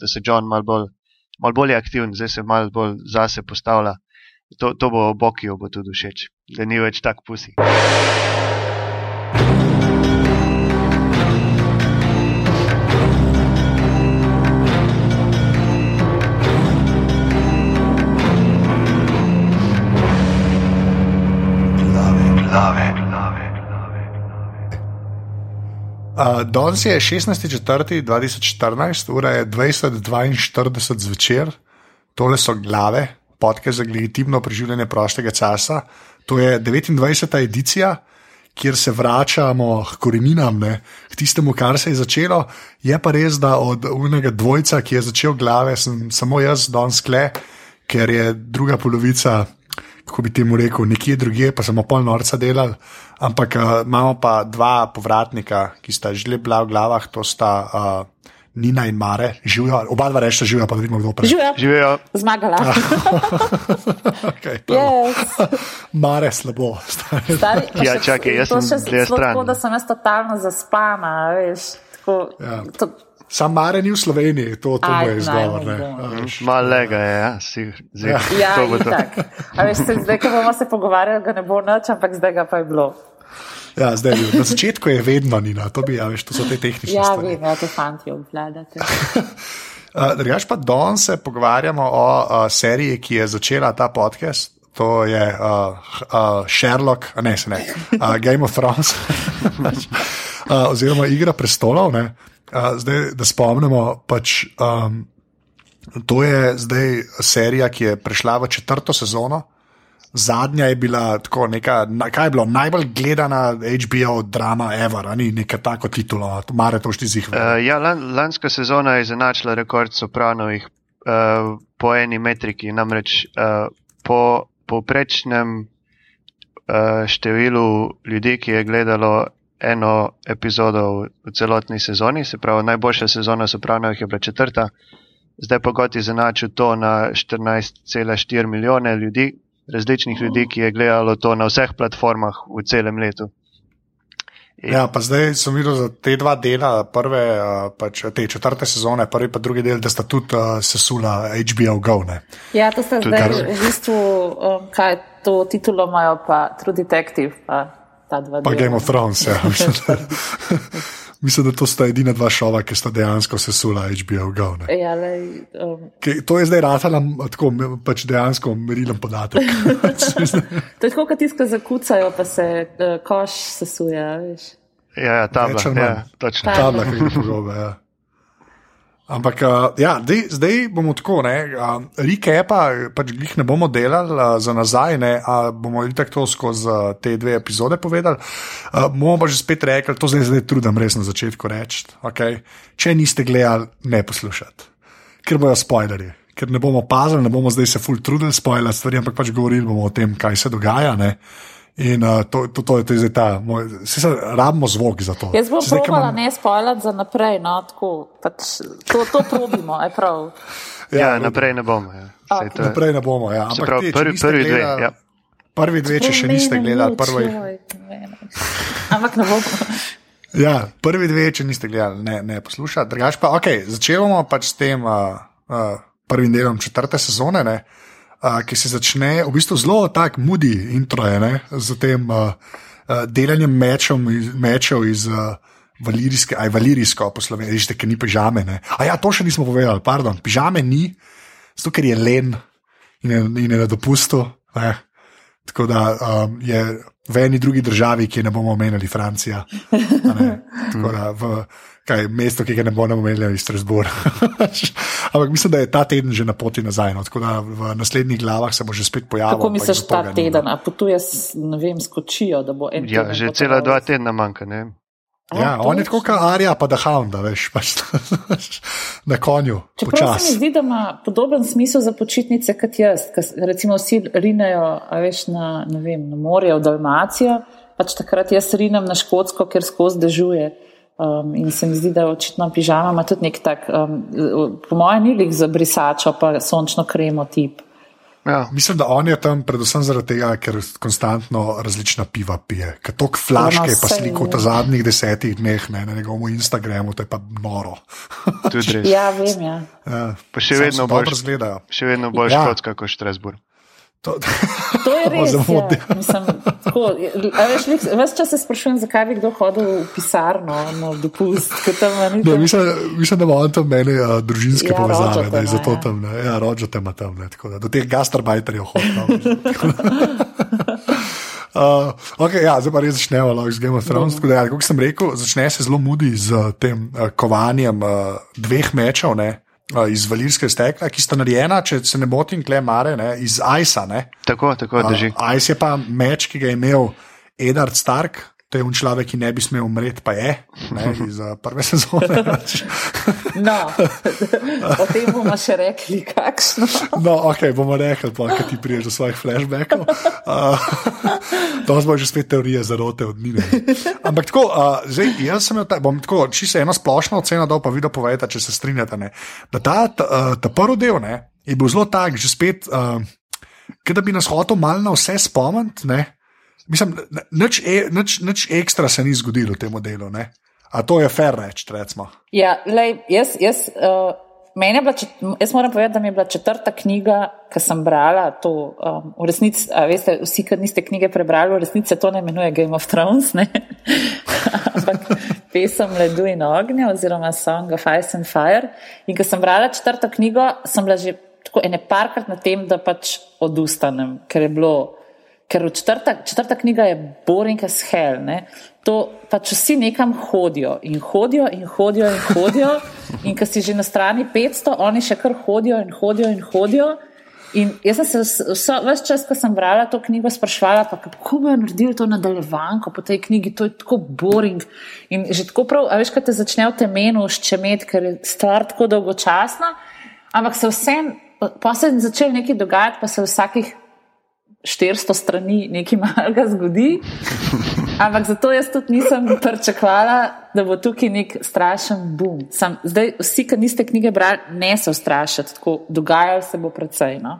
da se John malo bolj, mal bolj aktiven, zdaj se malo bolj zase postavlja. To, to bo Bokijo bo tudi všeč, da ni več tak pusi. Uh, danes je 16.4.2014, ura je 20.42 zvečer, tole so glave, podke za legitimno preživljanje prostega časa. To je 29. edicija, kjer se vračamo k koreninam, ne, k tistemu, kar se je začelo. Je pa res, da od unega dvojca, ki je začel glave, sem samo jaz danes kle, ker je druga polovica kako bi temu rekel, nekje drugje, pa smo pol norca delali. Ampak uh, imamo pa dva povratnika, ki sta že bila v glavah, to sta uh, Nina in Mare, živijo, oba dva rečeta živijo, pa da vidimo, kdo prej. Živijo, Živijo. zmagala. okay, yes. Mare slabo. Stari, pa Ja, še- čakaj, jaz sem celo stran. Tako da sem jaz totalno zaspana, veš. Tako, Ja. to, Sam Mare ni v Sloveniji, to, to Aj, bo izgovor. naj ne. mu bo. A, veš. Malo lega je, ja, si, zdaj, Ja. ja, se, zdaj, ko bomo se pogovarjali, ga ne bo noč, ampak zdaj ga pa je bilo. Ja, zdaj, je na začetku je vedno Nina, to, bi, ja, veš, to so te tehnične Ja, stvari. vem, ja, te fanti obvladate. Drugač pa danes se pogovarjamo o uh, seriji, ki je začela ta podcast. To je uh, uh, Sherlock, ne, ne, uh, Game of Thrones, uh, oziroma Igra prestolov. ne. Uh, zdaj, da spomnimo, pač, um, to je zdaj serija, ki je prešla v četrto sezono. Zadnja je bila tako neka, na- kaj je bilo najbolj gledana HBO drama Ever, ni neka tako titula, mare to štizih. Uh, ja, lan, lanska sezona je zanačila rekord sopranovih uh, po eni metriki, namreč uh, po povprečnem uh, številu ljudi, ki je gledalo eno epizodo v, v celotni sezoni, se pravi, najboljša sezona sopranovih je bila četrta, zdaj pa je zanačil to na 14,4 milijone ljudi, različnih ljudi, ki je gledalo to na vseh platformah v celem letu. Ja, pa zdaj sem videl za te dva dela, prve, uh, pač te četrte sezone, prvi pa drugi del, da sta tudi uh, sesula HBO Go. Ne? Ja, to ste Tudi zdaj kar- v bistvu, um, kaj to titulo imajo, pa True Detective, pa ta dva. Pa dela. Game of Thrones. Ja. Mislim, da, mislim, da to sta edina dva šova, ki sta dejansko sesula HBO Go. Ne? Ja, lej, um, Ki, to je zdaj ratala tako pač dejansko merilen podatek. to je tako, kot tiska zakucajo, pa se uh, koš sesuje, veš. Ja, ja tabla, Več ali ja, točno. Tabla, ki je pogobe. Ja. Ampak, uh, ja, dej, zdaj bomo tako, ne, uh, recapa, pač jih ne bomo delali uh, za nazaj, ne, uh, bomo itak to skozi uh, te dve epizode povedali. Uh, bomo pa že spet rekli, to zdaj, zdaj trudim res na začetku reči. Okay? Če niste gledali, ne poslušati, ker bojo spoilerji. Ker ne bomo pazili, ne bomo zdaj se full trudili stvari, ampak pač govorili bomo o tem, kaj se dogaja. Ne. In uh, to, to, to, je- to je zdaj ta, moj, se, se rabimo zvok za to. Jaz bom Zdaj, probala imam- ne spoilati za naprej, no, tako, pač, to, to probimo, je prav. Ja, Ja, naprej ne bomo. Ja. To je- Naprej ne bomo. Ja. Ampak pravi, te, prvi, prvi dve. gledali- Ja. Prvi dve, če še niste gledali, prvo jih. Ampak ne bomo. Ja, prvi dve, če niste gledali, ne, ne poslušate. Drugač pa, ok, začeli bomo pač s tem uh, uh, prvim delom četrte sezone, ne, uh, ki se začne v bistvu zelo tak mudi intro, je, ne, z tem uh, uh, delanjem mečom, iz- mečev iz. Uh, Valirijske, aj valirijsko po slovenski, režite, ker ni pižame. Ne? A ja, to še nismo povedali, pardon. Pižame ni, zato ker je len in je, in je na dopustu. Ne? Tako da um, je v eni drugi državi, ki je ne bomo omenjali, Francija. ne. Tako da v kaj, mesto, ki ga ne bomo omenjali, je Strasbourg. Ampak mislim, da je ta teden že na poti nazaj. No. Tako da v naslednjih glavah se bo že spet pojavil. Kako misliš ta teden, a potuje, s- ne vem, skočijo, da bo en Ja, teden že cela dva tedna manjka. Ne? Ja, A, on je tako kot Arja, pa da Hounda, veš, pač, na konju, Čeprav se mi zdi, da ima podoben smisel za počitnice kot jaz, ker recimo vsi rinejo a veš, na, vem, na morje v Dalmacijo, pač takrat jaz rinem na Škotsko, ker skozi dežuje. Um, in se mi zdi, da očitno pižama ima tudi nek tak, um, po mojem, ni lik za brisačo, pa sončno kremo tip. Ja. Mislim, da on je tam predvsem zaradi tega, ker konstantno različna piva pije. Ker to flaške je pa saj sliko je. v zadnjih desetih dneh ne, na njegovem Instagramu, to je pa noro. Ja, vem, ja. Ja, Pa še vedno zgledajo. Še vedno bolj Ja. škotska kot Štrasburg. To, To je res. Ja. Mislim, tako, veš, lik- ves čas se sprašujem, zakaj bi kdo hodil v pisarno na dopust. tam Ne, tam- mislim, mislim, da ima on tam meni uh, družinske Ja, povezave, da je ima, zato ja. tam. Ne, ja, rođate ima tam. Ne, tako da, do teh gastarbajterjev hodijo. Uh, okay, ja, zdaj pa res začnemo lahko z Game of Thrones. Da, ja, kot sem rekel, začne se zelo mudi z tem uh, kovanjem uh, dveh mečev ne, uh, iz valirske stekla, ki sta narejena, če se ne motim, klemare, ne, iz Aisa. Ne. Tako, tako drži. Uh, Ice je pa meč, ki ga je imel Edward Stark. To je un človek, ki ne bi smel umreti, pa je, ne, iz uh, prve sezone. pač. No, o tem bomo še rekli, kakšno. No, ok, bomo rekli, pa kaj ti priješ do svojih flashbackov. Uh, to smo že spet teorije zarote od Nine. Ampak tako, uh, zdaj, jaz sem ta, bom tako, čisto eno splošno oceno dal, pa vi da povejte, če se strinjate. Ne, da ta, ta, uh, ta prvi del ne, je bil zelo tak, že spet, uh, kot da bi nas hotel malo na vse spomniti. Mislim, nič, e, nič, nič ekstra se ni zgodilo v tem delu. Ne. A to je fair reči, recimo. Ja, lej, jaz, jaz, uh, meni je bila, čet, jaz moram povedati, da mi je bila četrta knjiga, ki sem brala. To, um, v resnici, veste, vsi, ki niste knjige prebrali, v resnici se to ne imenuje Game of Thrones, ne? ampak pesem Ledu in ognja oziroma Song of Ice and Fire. In ko sem brala četrto knjigo, sem bila že tako ene parkrat na tem, da pač odustanem, ker je bilo. Ker četrta, četrta knjiga je boring as hell. Ne? To pač vsi nekam hodijo in hodijo in hodijo in hodijo. In ko si že na strani 500, oni še kar hodijo in hodijo in hodijo. In jaz sem se vs- vso, ves čas, ko sem brala to knjigo, sprašvala, pa, kako bojo naredili to nadaljevanko po tej knjigi, to je tako boring. In že tako prav, a veš, kaj te začne v temenu ščemet, ker je stvar tako dolgočasna, ampak se vsem, pa se je začel nekaj dogajati, pa se vsakih 400 strani nekaj malega zgodi. Ampak zato jaz tudi nisem pričakovala, da bo tukaj nek strašen boom. Sam, zdaj, vsi, ki niste knjige brali, ne se ustrašite, tako dogajalo se bo precej. No?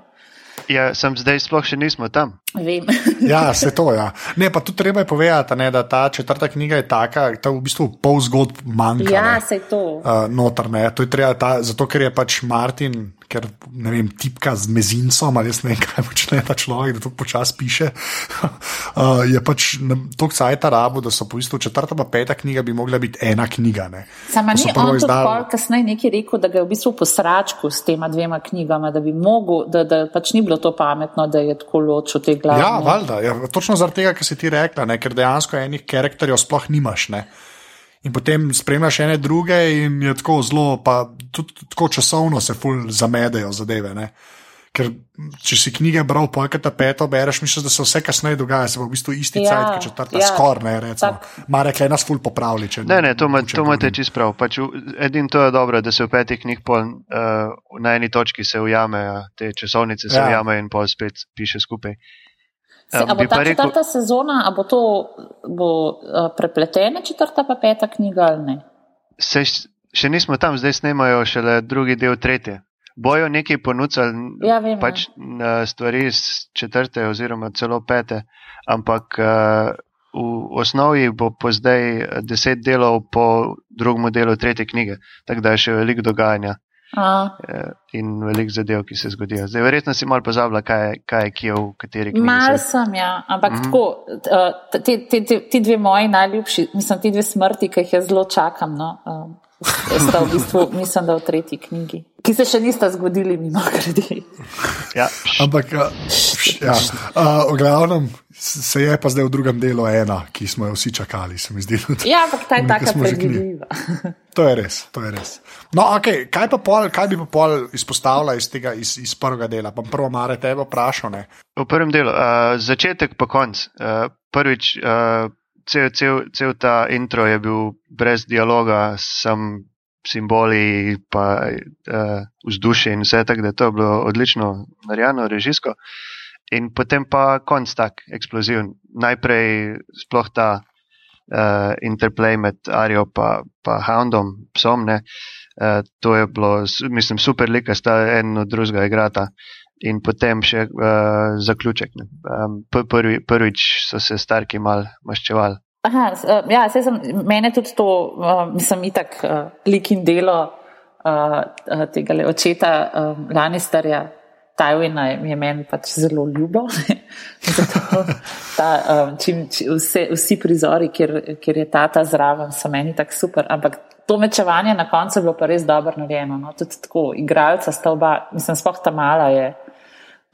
Ja, sem zdaj sploh še nismo tam. Vem. Ja, se to. Ja. Ne, pa tudi treba je povedati, ne, da ta četrta knjiga je taka, da v bistvu pol zgodb manjka. ja, ne. se je to. Uh, noter, ne. to je treba, ta, zato ker je pač Martin, ker ne vem, tipka z mezincem, ali ne vem, kaj počne ta človek, da to počasi piše. uh, je pač tako cajta rabo, da so po bistvu četrta pa peta knjiga bi mogla biti ena knjiga. Ne. Sama Ko so ni on izdali- pol kasneje nekaj rekel, da ga je v bistvu posračku s tema dvema knjigama, da bi mogel, da, da pač ni bilo to pametno, da je tako ločil te glavne. Ja, valjda, ja, točno zaradi tega, kar si ti rekla, ne, ker dejansko enih karakterjev sploh nimaš. Ne. In potem spremljaš ene druge, in je tako zelo, pa tudi tako časovno se ful zamedejo zadeve. Ne. Ker če si knjige bral, pojka ta peto bereš, misliš, da se vse kasneje dogaja, se pa v bistvu isti Ja, cajt, ki četrta, ja. skoraj ne. Marek je nas ful popravili. Ne, ne, to, imate čisto prav. Pač edino to je dobro, da se v petih knjig pol, uh, na eni točki se ujamejo, te časovnice se Ja. ja. ujamejo in pol spet piše skupaj. Se, a bo ta rekel- četrta sezona, a bo to bo, uh, prepletena četrta pa peta knjiga ali ne? Se, še nismo tam, zdaj snemajo šele drugi del tretje. Bojo nekaj ponudili, Ja, vem, pač uh, stvari iz četrte oziroma celo pete, ampak uh, v osnovi bo po zdaj eh, deset delov po drugem delu tretje knjige, tako da je še veliko dogajanja. Eh, in veliko zadev, ki se zgodijo. Zdaj, verjetno si malo pozabila, kaj, kaj je kje v kateri knjigi. Mal se- sem, ja, ampak mm. -hmm. tako, ti, ti, ti, ti dve moji najljubši, mislim, ti dve smrti, ki jih jaz zelo čakam, no, um, sta v bistvu, mislim, da v tretji knjigi, ki se še nista zgodili, mimo grede. Ja, Ampak, ja, uh, v glavnem se je pa zdaj v drugem delu ena, ki smo jo vsi čakali, se mi zdi. Ja, ampak ta je knjigi. predvidljiva. To je res, to je res. No, okay, kaj, pa pol, kaj bi pa pol izpostavila iz tega, iz, iz prvega dela? Pa prvo, Mare, tebe vprašal. Ne? v prvem delu, uh, začetek pa konc. Uh, prvič, uh, cel, cel, cel ta intro je bil brez dialoga, sem simboli, pa uh, vzdušje in vse tako, da to je bilo odlično narejeno, režijsko. In potem pa konc tak, eksploziven. Najprej sploh ta uh, interplay med Arijo in pa Houndom, psom, Uh, to je bilo, mislim, super lika, sta en od drugega igrata. In potem še uh, zaključek. Um, prvi, prvič so se starki mal maščevali. Aha, ja, sem, mene tudi to, uh, mislim, itak uh, lik in delo uh, tega očeta uh, Lannisterja, Tajvina je meni pač zelo ljubo. Zato, ta, um, čim, čim, vse, vsi prizori, kjer, kjer je tata zraven, so meni tako super. Ampak to mečevanje na koncu je bilo pa res dobro narejeno. No? Tudi tako, igralca sta oba, mislim, spoh ta mala je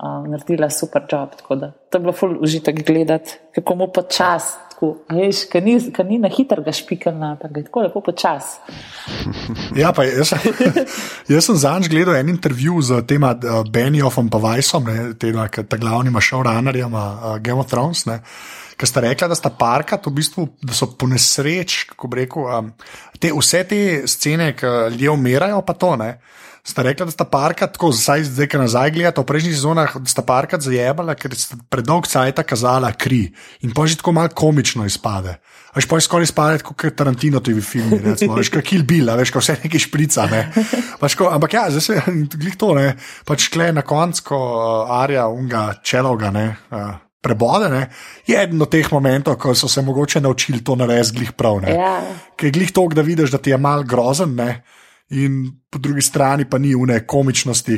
uh, naredila super job. To je bilo ful užitek gledati, kako mu počas, veš, kaj ni, ni na hitro ga špikala, ampak je tako lepo počas. Ja, pa jaz, jaz sem zanj gledal en intervju z tema uh, Benjofom pa Vajsom, tema, ta glavnima showrunnerjama uh, Game of Thrones. Ne. Ker sta rekla, da sta parka, v bistvu, da so po nesreč, kako bi rekel, um, te, vse te scene, ki ljudje umirajo, pa to ne. Uh, sta rekla, da sta parka, tako zdaj, zdaj ki nazaj gledate, v prejšnjih sezonah, sta parka zajebala, ker sta predolg cajt kazala kri in pa že tako malo komično izpade. Veš, pa je skoraj izpade kot Tarantino, tudi v filmih, recimo, veš, kot Kill Bill, veš, kot vse neki šprica. Ne. Ko, ampak ja, zdaj se glih to, ne, pač kle na koncu, ko uh, Arja unga čeloga, ne. Uh, Prebode, ne, je eden od teh momentov, ko so se mogoče naučili to narediti, glih prav. Ja. Ker je glih to, da vidiš, da ti je mal grozen, ne, in po drugi strani pa ni une komičnosti,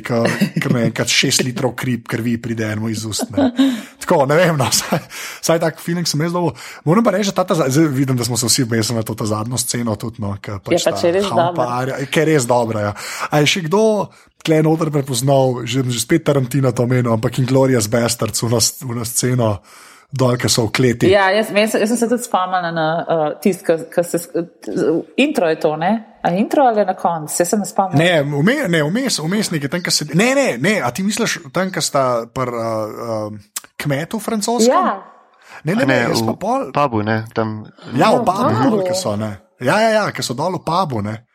ki me enkrat šest litrov krip, krvi pride eno iz ust. Ne. Tako, ne vem, no, saj, saj tak feeling sem jaz dobil. Moram pa reči, da ta, zdaj vidim, da smo se vsi obesili na to zadnjo sceno. Tudi, no, ki pač je pač res dobra. Ki je res dobra. Ja. A je še kdo? Tle noter prepoznal, že, že spet Tarantino to omenil, ampak in Glorious Bastards v nas, v nas sceno dol, ki so v kleti. Ja, jaz, jaz, jaz sem se tudi spomnila na uh, tisto, ki se. Intro je to, ne? A intro ali na koncu, se sem spomnila. Ne, ume, ne, vmes, umestniki, tam, se. Ne, ne, ne, a ti misliš, tam, ki sta pr uh, uh, kmetu francoski? Ja. Ne, ne, ne, ne v pol... pubu, ne, tam. Ja, v pubu, ki so, ne. Ja, ja, ja, ki so dol v pubu, ne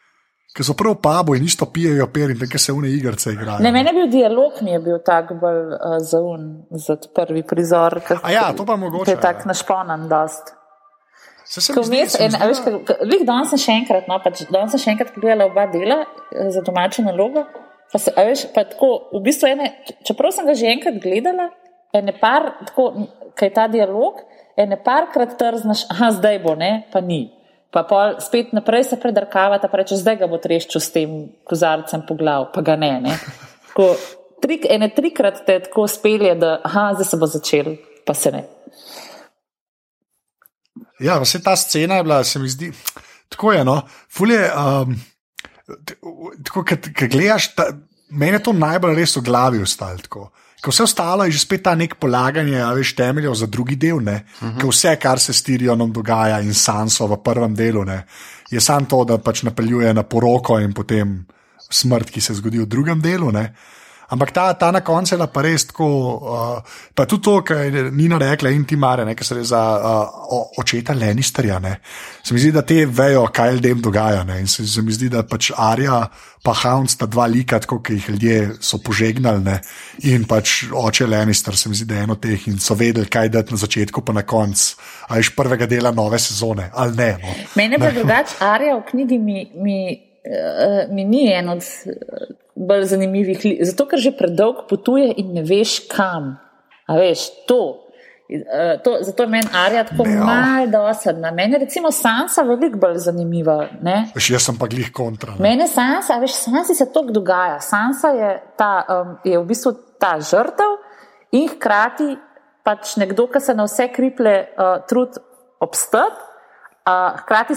ki so prav pabo in isto pijejo per in tako se vne igrice igrajo. Ne, meni je bil dialog, mi je bil tak bolj uh, zaun za prvi prizor. A ja, to pa mogoče. To je tak ja. našponan dost. Se sem videl. Vih danes sem še enkrat, no, pač danes sem še enkrat pogledala oba dela eh, za domačo nalogo. Pa se, veš, pa tako, v bistvu ene, čeprav sem ga že enkrat gledala, ene par, tako, kaj je ta dialog, ene parkrat trznaš, aha, zdaj bo, ne, pa ni. Pa pol spet naprej se predrkavata, pa reče, zdaj ga bo treščil s tem kozarcem po glavu, pa ga ne. ne. Tako, trik, ene trikrat te tako spelje, da aha, zdaj se bo začel, pa se ne. Ja, vse ta scena je bila, se mi zdi, tako je. No, fulje, um, tako, kad gledaš, meni je to najbolj res v glavi ostalo. Ko vse ostalo je že spet ta nek polaganje, veš, temeljev za drugi del, uh. -huh. vse, kar se s Tirionom dogaja in Sanso v prvem delu, ne? je samo to, da pač napeljuje na poroko in potem smrt, ki se zgodi v drugem delu. Ne? Ampak ta, ta na koncu je pa res tako. Uh, pa tudi to, kar je Nina rekla, in ti mare, ki se za uh, očeta Lenisterja. Ne. Se mi zdi, da te vejo, kaj ljudem dogaja. Ne. In se, se mi zdi, da pač Arja in Hound sta dva lika, tako, ki jih ljudje so požegnali. Ne. In pač oče Lenister, se mi zdi, da je eno teh in so vedeli, kaj dati na začetku, pa na koncu. A ješ prvega dela nove sezone, ali ne. No. Mene pa drugače, Arja v knjigi mi. mi... Uh, mi ni en od bolj zanimivih, zato ker že predolg potuje in ne veš kam. A veš, to. Uh, to, zato je meni Arja tako malo dosadna. Meni je recimo Sansa veliko bolj zanimiva. Veš, jaz sem pa glih kontra. Mene Sansa, veš, Sansi se to dogaja. Sansa je, ta, um, je v bistvu ta žrtev in hkrati pač nekdo, ki se na vse kriple uh, trud obstati. Uh, hkrati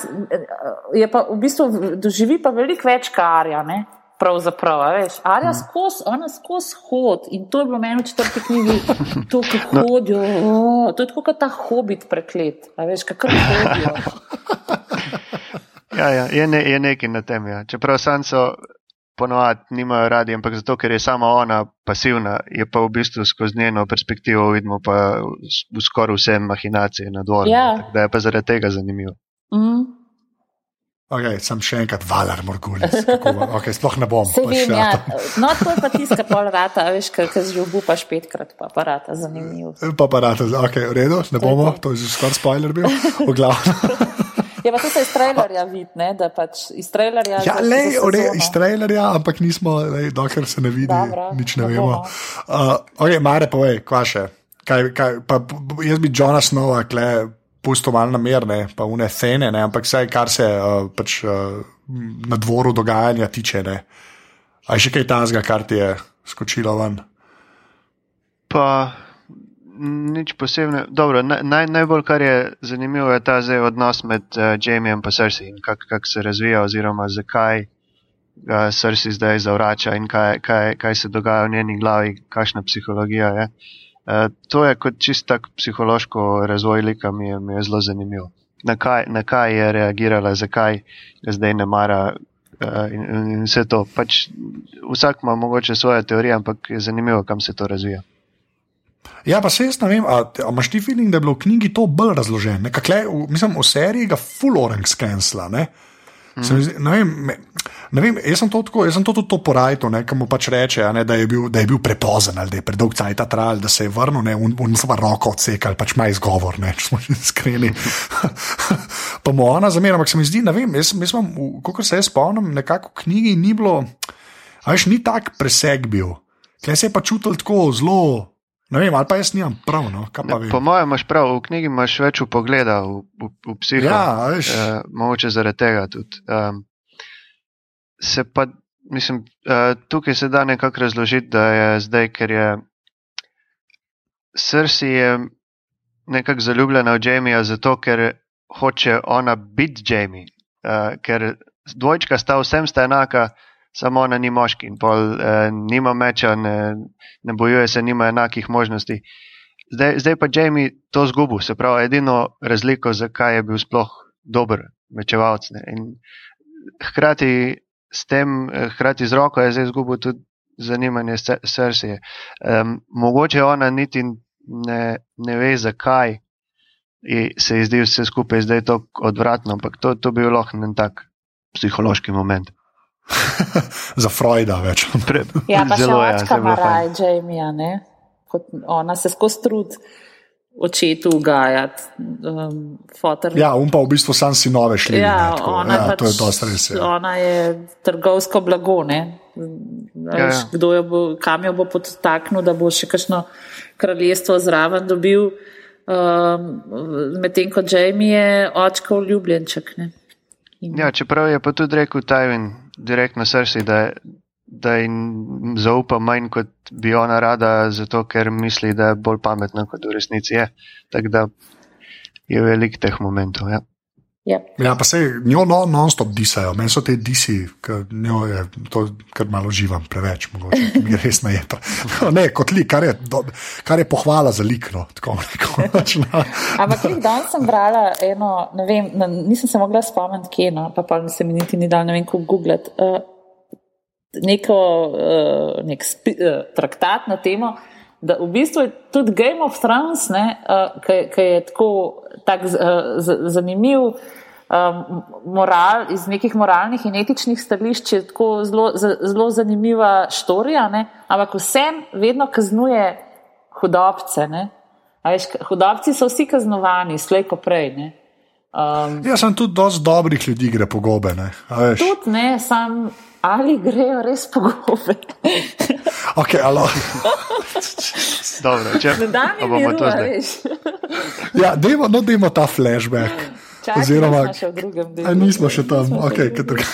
je pa v bistvu doživi pa veliko več karja. Pravzaprav, veš, Arja mm. skozi, ona skozi hod in to je bilo meni v četrti knjigi, to, ki no. hodijo, oh, to je tako kot ta hobit preklet, veš, kakor hodijo. Ja, ja, je, ne, je nekaj na tem. Ja. Čeprav sanco ponovadi nimajo radi, ampak zato, ker je sama ona pasivna, je pa v bistvu skozi njeno perspektivo vidimo pa v skoraj vse mahinacije na dvorišču. Ja. Da je pa zaradi tega zanimivo. Mm. Okay, sem še enkrat valar, morgulis. Okay, sploh ne bom. Vem, ja. No, to je pa tiska pol rata, veš, ker že obupaš petkrat, pa parata, zanimivo. Pa parata, ok, v redu, ne bomo, to je že skoraj spoiler bil, v glavnem. Ja, pa se iz trailerja vidi, ne, da pač iz trailerja. Ja, le, ore, sezono. iz trailerja, ampak nismo, lej, dokler se ne vidi, Dobro, nič ne vemo. bomo. Uh, okay, Mare, povej, kva še. Kaj, kaj, pa, jaz bi Johna Snowa kle pustil malo namerne, pa une cene, ne, ampak vse, kar se uh, pač, uh, na dvoru dogajanja tiče. Ne. A je še kaj tazga, kar ti je skočilo ven? Pa nič posebne. Dobro, naj, naj, najbolj kar je zanimivo je ta zdaj odnos med uh, Jamiem in Cersei in kako kak se razvija, oziroma zakaj ga Cersei zdaj zavrača in kaj, kaj, kaj se dogaja v njeni glavi, kakšna psihologija je. Uh, to je kot čist tak psihološko razvoj lika, mi je, mi je zelo zanimivo. Na kaj, na kaj je reagirala, zakaj ga zdaj ne mara. Uh, in, in vse to. Pač, vsak ima mogoče svoje teorije, ampak je zanimivo, kam se to razvija. Ja, pa se jaz ne vem, a, a imaš ti feeling, da je bilo v knjigi to bolj razloženo? Mislim, v seriji ga full orang skensla. Ne? Mi zdi- Ne vem, ne vem, jaz sem to, tako, jaz sem to tudi to porajto, ki mu pač reče, a ne, da, je bil, da je bil prepozen ali da je predolg cajt trajal, da se je vrnil, ne, un, un samo roko odsekal, pač ima izgovor, ne, če smo že iskreni. pa mu ona zamera, ampak se mi zdi, ne vem, jaz, jaz imam, kot se jaz spomnim, nekako v knjigi ni bilo, a veš, ni tak preseg bil. Kaj se je pa čutil tako zelo, ne vem, ali pa jaz nimam prav, no, Ne, po mojem, imaš prav, v knjigi imaš več upogleda v, v, v psiho. Ja, veš. Uh, mogoče zaradi tega tudi. Um, se pa, mislim, uh, tukaj se da nekako razložiti, da je zdaj, ker je Cersei je nekako zaljubljena v Jamija, zato ker hoče ona biti Jamie. Uh, ker dvojčka sta vsem sta enaka, samo ona ni moški in pol uh, nima meča, ne, ne bojuje se, nima enakih možnosti. Zdaj, zdaj pa Jamie to zgubil, se pravi, edino razliko, zakaj je bil sploh dober mečevalc. In hkrati s tem, eh, hkrati z roko je zdaj izgubil tudi zanimanje srce. Um, mogoče ona niti ne, ne ve, zakaj ji se ji zdi vse skupaj zdaj tako odvratno, ampak to, to bi lahko en tak psihološki moment. Za Freuda več. Ja, pa še Zelo, ja, očka bilo fajn. Maraj, Jamija, ne? Kot ona se skozi trud očetu ugajati. Um, fotor. Ja, um pa v bistvu sam si nove šli. Ja, ne, tako, ona, ja, pač, to je dosti res. Ja. ona je trgovsko blago. Ne? Ja, Ja, ja. Kdo jo bo, kam jo bo podtaknil, da bo še kakšno kraljestvo zraven dobil, um, medtem ko Jamie je očkov ljubljenček. Ne? In- Ja, čeprav je pa tudi rekel Tajvin direktno srce, da, da jim zaupa manj, kot bi ona rada, zato ker misli, da je bolj pametna, kot v resnici je. Tako da je veliko teh momentov. Ja. Ja. Ja, pa se njo no, non-stop disajo, meni so te disi, ki njo je to, kar malo živam, preveč, mogoče, mi res ne je to. Ne, kot lik, kar je, do, kar je pohvala za lik, no, tako rekoč. No. Ampak jih danes sem brala eno, ne vem, na, nisem se mogla spomniti, kje, no, pa pa se mi niti ni dal, ne vem, kako googlati. Uh, neko uh, nek spi, uh, traktat na temo, da v bistvu je tudi Game of Thrones, uh, ki je tako tak, uh, z, zanimiv. Um, moral, iz nekih moralnih in etičnih stališč je tako zelo, zelo zanimiva štorija, ne? ampak vsem vedno kaznuje hudobce. Ne? Veš, hudobci so vsi kaznovani, slej ko prej. Ne? Um, Ja, sem tudi dosti dobrih ljudi gre po gobe, ne, tudi ne, sam ali grejo res po gobe. Ok, alo. Dobro, če Ne da mi bomo to zdaj. Ja, dajmo, no, dajmo ta flashback. Čakaj, Oziroma- nismo še v drugem nismo še tam, v kaj drugem.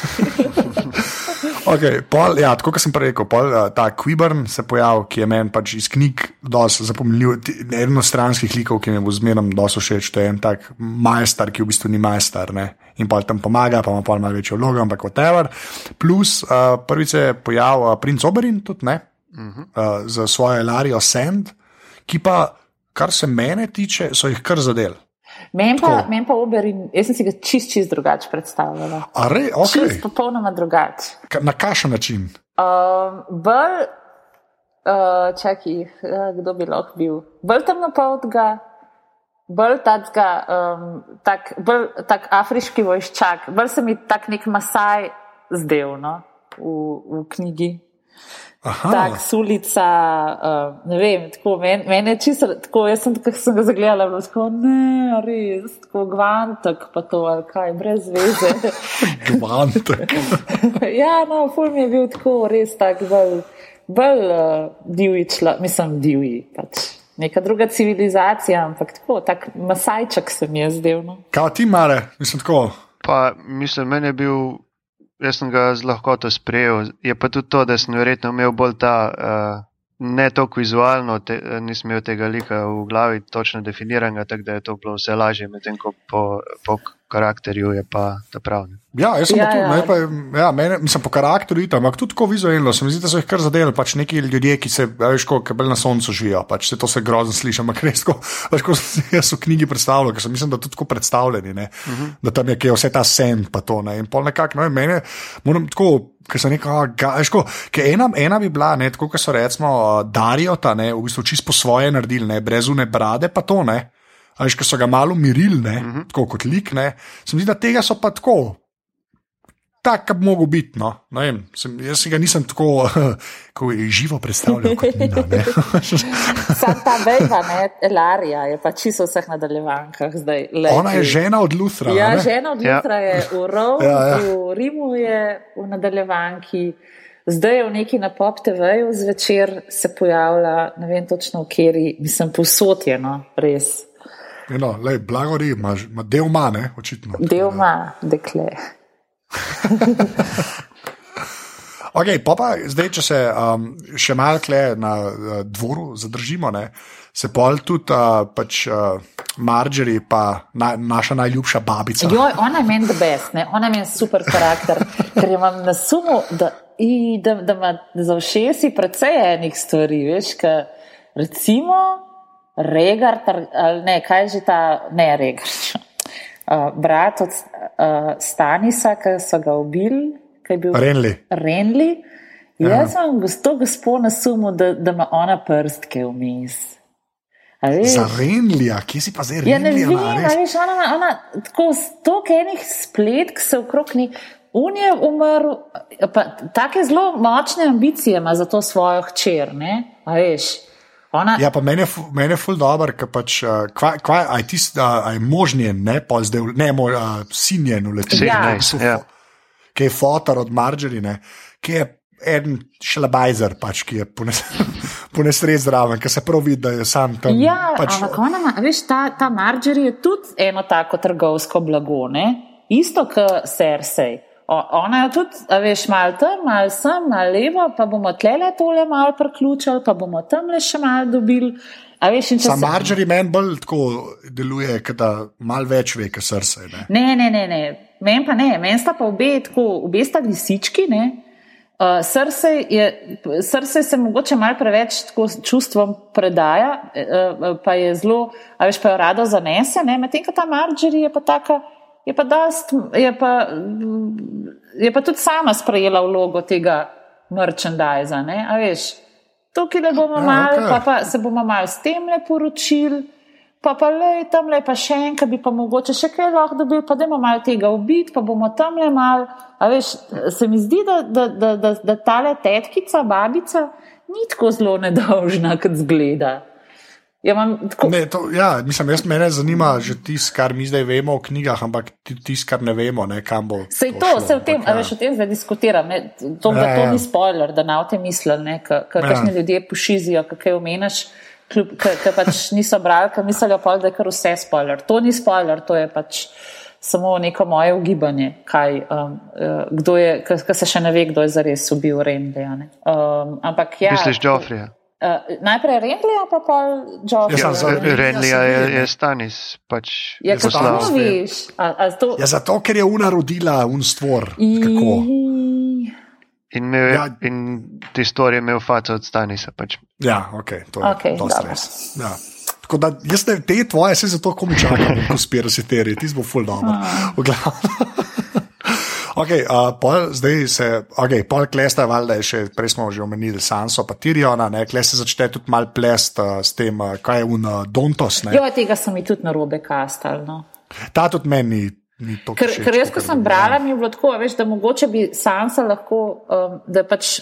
Okay, pol, ja, tako kot sem prej rekel, pol, uh, ta Quiburn se pojavil, ki je meni pač iz knjig dosti zapomnil. Eden od stranskih likov, ki mi bo zmerno dosti všeč, to je en tak majster, ki v bistvu ni majster. Ne? In pa tam pomaga, pa ima pol malo večjo vlogo, ampak whatever. Plus uh, prvič se je pojavil uh, princ Oberin tudi, ne? Uh, za svojo Larijo Sand, ki pa, kar se mene tiče, so jih kar zadel. Meni pa, men pa Oberin, jaz sem si ga čist, čist drugače predstavljala. A re, Čist okay. popolnoma drugače. Na kakšen način? Um, bolj, uh, čakaj, uh, kdo bi lahko bil? Bolj temnopoltga, bolj tacga, um, tak, bolj tak afriški vojščak, bolj se mi tak nek masaj zdel no, v, v knjigi. Tak sulica, uh, ne vem, tako meni men je čisto, tako jaz sem, sem ga zagledala, bilo tako, ne, res, tako gvantek, pa to, ali kaj, brez veze. Gvantek. ja, no, ful mi je bil tako, res tak, bolj, bolj uh, divji človek, mislim, divji pač. Neka druga civilizacija, ampak tako, tak masajček se mi je zdel. No. Kaj ti, Mare, mislim tako? Pa, mislim, meni je bil jaz sem ga z lahkoto sprejel. Je pa tudi to, da sem verjetno imel bolj ta, uh, ne toliko vizualno, te, nisem imel tega lika v glavi točno definiranega, tako da je to bilo vse lažje, medtem ko po, po karakterju je pa ta pravni. Ja, jaz sem Ja, tudi, ja. ja. Pa, ja, mene, mislim, po karakteru, itam, ampak tudi tako vizualno. Se mi zdi, da so jih kar zadeli, pač neki ljudje, ki se, a veš, kot bolj na soncu živijo. Pač se to se grozno sliši, ampak res, ko, veš, ko sem jaz v knjigi predstavljal, ker sem mislim, da tudi tako predstavljeni, ne, uh -huh. da tam je kje vse ta sen, pa to. Ne, in pol nekako, no, in mene, moram tako. Ker sem rekel, da ena, ena bi bila, ne, tako kot so recimo Darijo, ta ne, v bistvu čisto po svoje naredili, ne, brez une brade, pa to ne. A Veš, ko so ga malo mirili, ne, uh -huh. tako kot lik, ne. Se mi zdi, da tega so pa tako, tak, kot bi mogel biti. No. Ne vem, sem, jaz si ga nisem tako, ko je živo predstavljal kot Nina. ne. Sam ta vejva, ne, Elarija, je pa čisto v vseh nadaljevankah zdaj. Lej, Ona je žena od Luthra. Ja, ne? žena od Ja. jutra je v Romu, Ja, ja. v Rimu je v nadaljevanki. Zdaj je v neki na pop TV-ju zvečer se pojavlja, ne vem točno v kjeri, mislim, povsod je, no, res. No, lej, blagori, ima, ima del manj, očitno. Del ima dekle. Okay, pa pa zdaj, če se um, še malo kle na uh, dvoru zadržimo, ne, se pol tudi uh, pač, uh, Marjorie, pa na, naša najljubša babica. Joj, ona je meni the best, ne? ona je meni super karakter, ker imam na sumu, da, i, da, da ima za všesi precej enih stvari, veš, ka, recimo Regard, ali ne, kaj je že ta, ne Regard, uh, brat od uh, Stanisa, ki so ga ubili, ki je bil Renli. Renli. Jaz sem to gospod na sumu, da, da ima ona prstke vmes. Za Renlija, kje si pa zdaj Ja, ne Renlija? vem, veš, ona, ima- ona tako stok enih spletk se okrog ni. On je umrl, pa take zelo močne ambicije ima za to svojo hčer, ne? A veš, ona, Ja, pa meni je, meni je ful dobr, ker pač, kva, kva, a je, tist, uh, a je možnjen, ne, pa zdaj, ne, moj, uh, sinjen v letu. Sin, Ja. nice, ja. Ki je fotor od Margerine, ki je en šelabajzer, pač, ki je ponesred zraven, ki se prav vidi, da je sam tam. ja pač, ampak ona ima, a veš, ta, ta Marjorie je tudi eno tako trgovsko blago, ne? Isto kot Cersei. Ona je tudi, veš, malo tam, malo sem, malo levo, pa bomo tlele tole malo priključili, pa bomo tam le še malo dobili. A veš, Sam se- Margery meni bolj tako deluje, da malo več ve, kot srce. Ne? Ne, ne, ne, ne. meni pa ne, meni sta pa obe tako, obe sta lisički. Ne? Uh, srce, je, srce se mogoče malo preveč tako čustvom predaja, uh, pa je zelo, a veš, pa jo rado zanese, ne? medtem ko ta Marjorie je pa taka, je pa, dost, je pa, je pa tudi sama sprejela vlogo tega merchandisa, veš. Tukaj le bomo Ja, malo, okej. pa, pa se bomo malo s tem le poročili. Pa pa le tam le pa še en, ki bi pa mogoče še kaj lahko dobil, pa da imamo malo tega ubiti, pa bomo tam le malo. A veš, se mi zdi, da, da, da, da, da tale tetkica, babica, ni tako zelo nedolžna, kot zgleda. Ja, imam tako, Ne, to, ja, mislim, jaz mene zanima že tisto, kar mi zdaj vemo v knjigah, ampak tisto, kar ne vemo, ne, kam bo. Sej to, šlo, se v tem, ampak a veš, o tem zdaj diskutiram. Ne, to, Ja, ja, to ja. ni spoiler, da na o tem mislim, Ja. kakšni ljudje pošizijo, kaj omeniš, ker pač niso brali, ker mislijo, pol, da je kar vse spoiler. To ni spoiler, to je pač samo neko moje ugibanje, kaj, um, uh, kdo je, ker se še ne ve, kdo je zares ubil Rendleja. ne. Um, ampak ja. Misliš, Joffrija? Uh, najprej Rendleja, pa pol Joffrija. Jaz sem za Renlija Renlija se je, je Stanis, pač Ja, kako veš? A, a to, Ja, zato, ker je una rodila un stvor. Kako? I- in, imel, Ja. ja. in ti stori je imel faco od Stanisa. Pač. Ja, ok, to je Okej, dosti dobro. res. Ja. Tako da jaz ne, te tvoje se zato komi čakam, konspiracy teorije, ti bo full dobro. V glavnem. Okay, uh, pol, zdaj se, okay, pol klesta, valjda je še, prej smo že omenili Sanso, pa Tiriona, ne, kle se začne tudi mal plest uh, s tem, uh, kaj je un uh, Dontos. Ne. Jo, tega so mi tudi na robe kastali. No. Ta tudi meni. Ker, ker jaz, ko sem brala, mi je bilo tako, veš, da mogoče bi Sansa lahko, um, da pač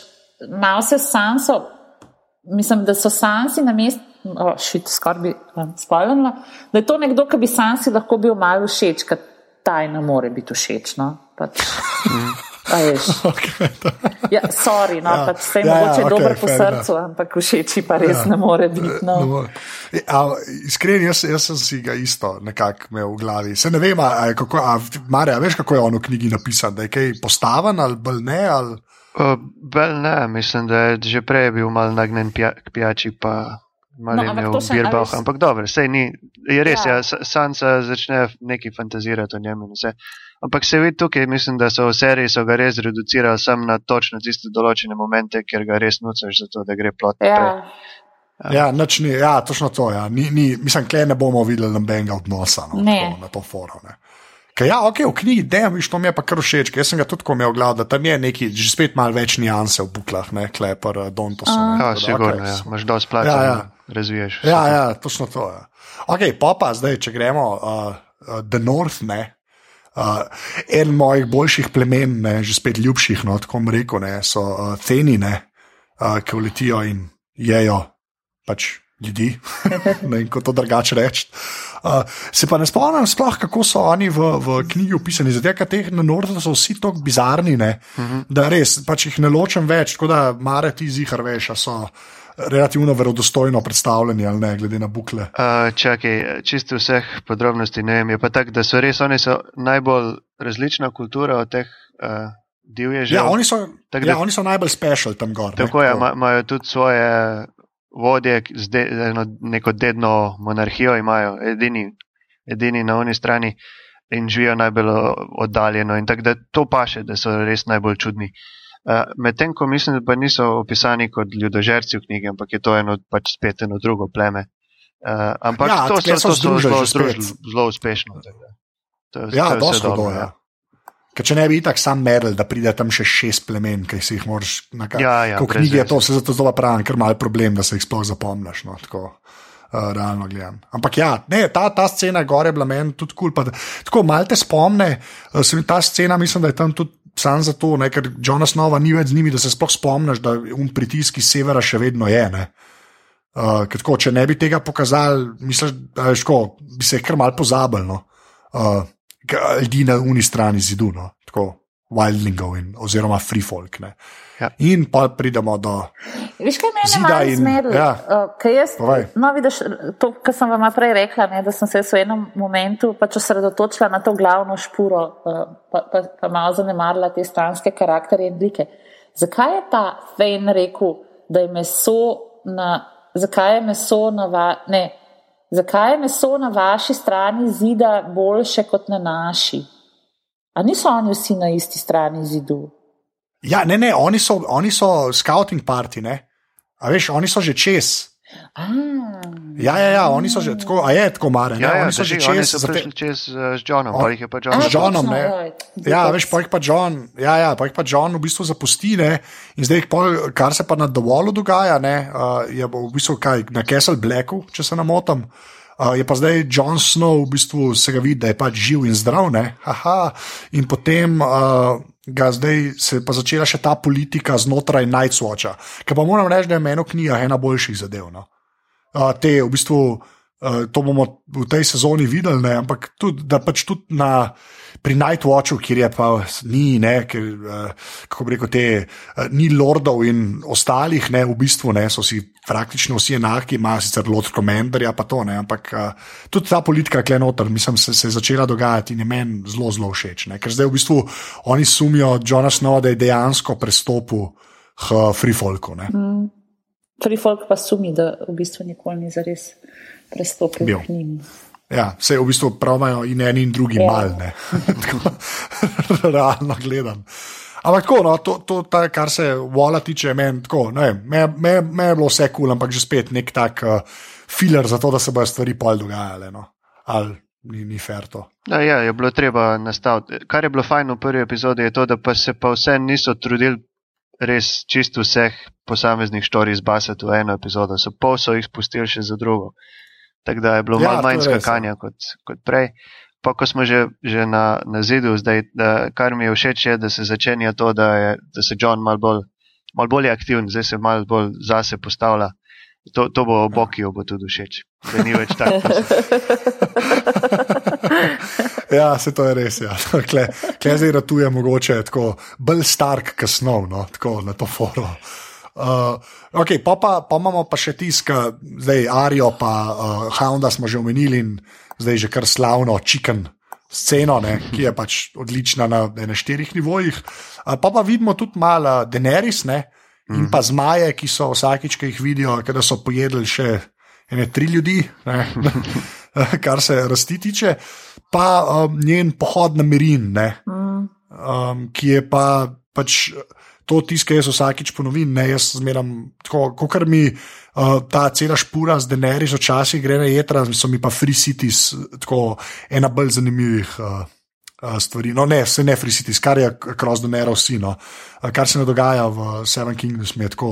malo se sanso, mislim, da so sansi na mestu, oh, šit, skoraj bi um, spomnila, da je to nekdo, ki bi sansi lahko bil malo všeč, ker taj ne more biti všeč. No? Pač, a veš. Ja, sorry, no, Ja. pač vse je Ja, ja, mogoče okej, dober po fair srcu, ampak všeči pa res ne more biti. No. No. A, iskren, jaz, jaz sem si ga isto nekako imel v glavi. Se ne vem, a, kako, a, Mare, a veš, kako je on v knjigi napisan, da je kaj postaven ali bolj ne. Ali... Uh, Bel ne, mislim, da je že prej bil mal nagnjen pija, k pijači, pa malo No, ampak imel to še- a birbah. veš- Ampak dobro, sej ni, je res, Ja. ja. ja, Sansa začne neki fantazirati o njem in vse. Ampak se vidi tukaj, mislim, da so v seriji so ga res reducirali sam na točno tiste določene momente, kjer ga res nucaš za to, da gre plot naprej. Ja, Ja, nič ni, ja, točno to. Ja. Ni, ni, mislim, da ne bomo videli nobenega odnosa no, Ne. tako, na to forum. Ker ja, ok, v knjigi, da mi to mi je pa kar všeč, ker jaz sem ga tudi v glavi, da tam je neki, že spet malo več nianse v buklah, ne, klepar, Dontosu. ne, Ja, tako da, sigurno, okej, ja. so- imaš dosti plača, Ja, ja, ja. ja. Ja, točno to. Ja. Ok, pa pa zdaj, če gremo uh, uh, The North, ne. Uh, en mojih boljših plemen, ne, že spet ljubših, no, tako rekel, ne, so uh, cenine, uh, ki letijo in jejo pač ljudi, ne vem, kako to drugače reči. Uh, se pa ne spomnim sploh, kako so oni v, v knjigi opisani, zato ker teh na Nordu so vsi tako bizarni, ne, uh -huh. da res pač jih ne ločem več, tako da mare ti zihar veš, a so relativno verodostojno predstavljeni ali ne, glede na bukle. Uh, čakaj, čisto vseh podrobnosti ne vem. Je pa tako, da so res oni so najbolj različna kultura od teh uh, divježev. Ja, oni so, Tako ja, da- oni so najbolj special tam gor. Tako je, ima- imajo tudi svoje vodje, de, eno, neko dedno monarhijo imajo, edini, edini na oni strani in živijo najbolj oddaljeno. In tako da to paše, da so res najbolj čudni. Uh, Medtem ko mislim, da pa niso opisani kot ljudožerci v knjigi, ampak je to eno pač spet eno drugo pleme. Uh, ampak Ja, ja, to so, so to so zelo, združili, zelo uspešno. tako. To, je- Ja, to je dobro, do. Ja. Ker če ne bi tako sam medel, da pride tam še šest plemen, ki si jih moraš nakazati. Ja, ja, je veze. to, se zato zelo pravim, ker mal problem, da se jih sploh zapomniš. No, tako, uh, realno gledam. Ampak ja, ne, ta, ta scena gore je bila meni tudi kul. Cool, tako malo te spomne, uh, se mi ta scena, mislim, da je tam tudi. Sam zato, ne, ker Jonas Nova ni več z njimi, da se sploh spomniš, da um pritisk iz severa še vedno je. Ne. Uh, tako, če ne bi tega pokazali, misliš, da je ško, bi se kar mal pozabil. No. Uh, ljudi na uni strani zidu, no. tako wildlingov in, oziroma free folk. Ne. Ja. In pa pridemo do. Veš, kaj meni je in- zmedlo? ja. Uh, kaj jaz, Povej. no, vidiš, to, kar sem vam prej rekla, ne, da sem se v enem momentu pač osredotočila na to glavno špuro, uh, pa, pa, pa malo zanemarila te stranske karakterje in like. Zakaj je ta Fejn rekel, da je meso na, zakaj je meso na, va, ne, zakaj je meso na vaši strani zida boljše kot na naši? A niso oni vsi na isti strani zidu? Ja, ne, ne, oni so, oni so scouting party, ne. A veš, oni so že čez. Ah. Ja, ja, ja, oni so že tako, a je tako mare. Ne? Ja, ja, oni so že drži, oni čez. so prišli čez uh, z Johnom, On- pa jih je pa John. A, z Johnom, ne. Ja, veš, pa jih pa John, ja, ja, pa jih pa John v bistvu zapusti, ne, in zdaj, pol, kar se pa na dovolu dogaja, ne, uh, je v bistvu kaj na Castle Blacku, če se ne motim. Uh, je pa zdaj John Snow, v bistvu se ga vidi, da je pač živ in zdrav, ne, haha, in potem uh, ga zdaj se je pa začela še ta politika znotraj Nightwatcha, ki pa moram reči, da je meni v knjigah ena boljših zadev. No. Uh, te v bistvu, uh, to bomo v tej sezoni videli, ne, ampak tudi, da pač tudi na, pri Nightwatchu, kjer je pa ni, ne, ker, uh, kako bi rekel, te, uh, ni lordov in ostalih, ne, v bistvu ne, so si praktično vsi enaki, imajo sicer Lord Commanderja, pa to ne, ampak uh, tudi ta politika, ki je noter, mislim, se, se je začela dogajati in je meni zelo, zelo všeč. Ne, ker zdaj v bistvu oni sumijo Johna Snowa, da je dejansko prestopil k Freefolku. Ne. Free folk pa sumi, da v bistvu nikoli ni zares prestopil Bil. k njim. Ja, vse v bistvu pravijo in eni in drugi Ja. malne. Realno gledam. Ampak tako, no, to, to ta, kar se vola tiče, meni tako, ne vem, me, me, me je bilo vse kul, cool, ampak že spet nek tak uh, filer za to, da se bodo stvari pol dogajale. No. Ali ni, ni fair to. Ja, ja, je bilo treba nastaviti. Kar je bilo fajn v prvi epizodi, je to, da pa se pa vse niso trudili res čisto vseh posameznih štorij zbasati v eno epizodo. So pol so jih spustili še za drugo. Tako da je bilo Ja, malo manj ja. skakanja kot, kot prej. Pa ko smo že, že na, na zidu, zdaj, da, kar mi je všeč, je, da se začenja to, da, je, da se John malo bolj, malo bolj aktiven, zdaj se malo bolj zase postavlja. To, to bo Bokiju bo tudi všeč, da ni več tako. ja, se to je res. Ja. Kle, kle zdaj ratuje mogoče tako bolj stark, kasnov, no, tako na to foro. Uh, okay, pa, pa, pa imamo pa še tisk, zdaj Arijo, pa uh, Hounda smo že omenili in zdaj že kar slavno čiken sceno, ne, ki je pač odlična na, na štirih nivojih. Uh, pa pa vidimo tudi malo Deneris ne, in pa zmaje, ki so vsakič, ki jih vidijo, da so pojedli še ene tri ljudi, ne, kar se rasti tiče, pa um, njen pohod na Mirin, ne, um, ki je pa pač to tiskaj jaz vsakič ponovim, ne jaz zmeram, kot kar mi uh, ta cela špura z denarji, včasih gre na jedra, so mi pa free cities, tako ena bolj zanimivih. Uh, Stvari. No, ne, se ne frisiti, kar je kroz denaro, vsi. No. Kar se ne dogaja v Seven Kingdoms, je tako.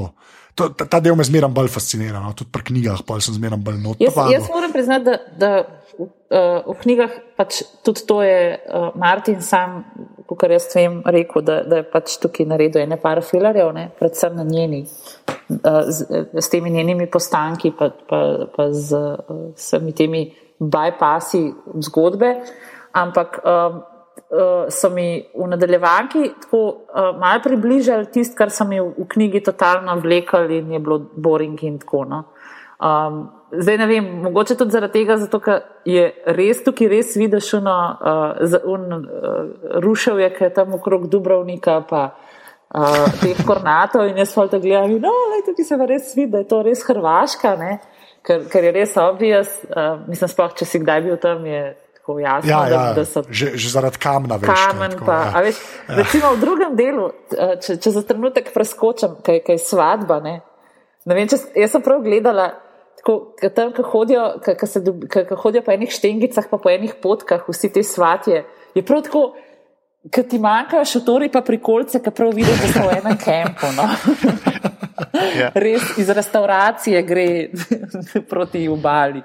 To, ta, ta del me zmeraj bolj fascinira, no. tudi pri knjigah, pa sem zmeraj bolj noter. Jaz, jaz moram priznati, da, da v, uh, v knjigah pač tudi to je uh, Martin sam kar jaz vem, rekel, da, da je pač tukaj naredil ene par filarjev, ne, predvsem na njeni, z, z temi njenimi postanki, pa, pa, pa z vsemi temi bypassi zgodbe. Ampak um, so mi v nadaljevanki tako uh, malo približali tisto, kar so mi v, v knjigi totalno vlekali in je bilo boring in tako. No. Um, zdaj ne vem, mogoče tudi zaradi tega, zato, ker je res tukaj res vidiš, da uh, uh, rušil je kaj tam okrog Dubrovnika, pa uh, teh kornatov in jaz pa to gledam. No, lej, tukaj se res vidi, da je to res Hrvaška, ker, ker je res obvious. Uh, mislim, sploh, če si kdaj bil tam, je. Jasno, ja, ja, da, da so, že, že zaradi kamna več. Kamen tako, pa, ja. veš, ja. Recimo v drugem delu, če, če za trenutek preskočim, kaj je svadba. Ne? Ne vem, če, jaz sem prav gledala, tako, tam, ko hodijo, hodijo po enih štengicah, pa po enih potkah, vsi te svatje. Je prav tako, ker ti manjkajo šotori, pa prikolce, ki prav vidiš, da so v enem kampu. No? ja. Res iz restauracije gre proti obali.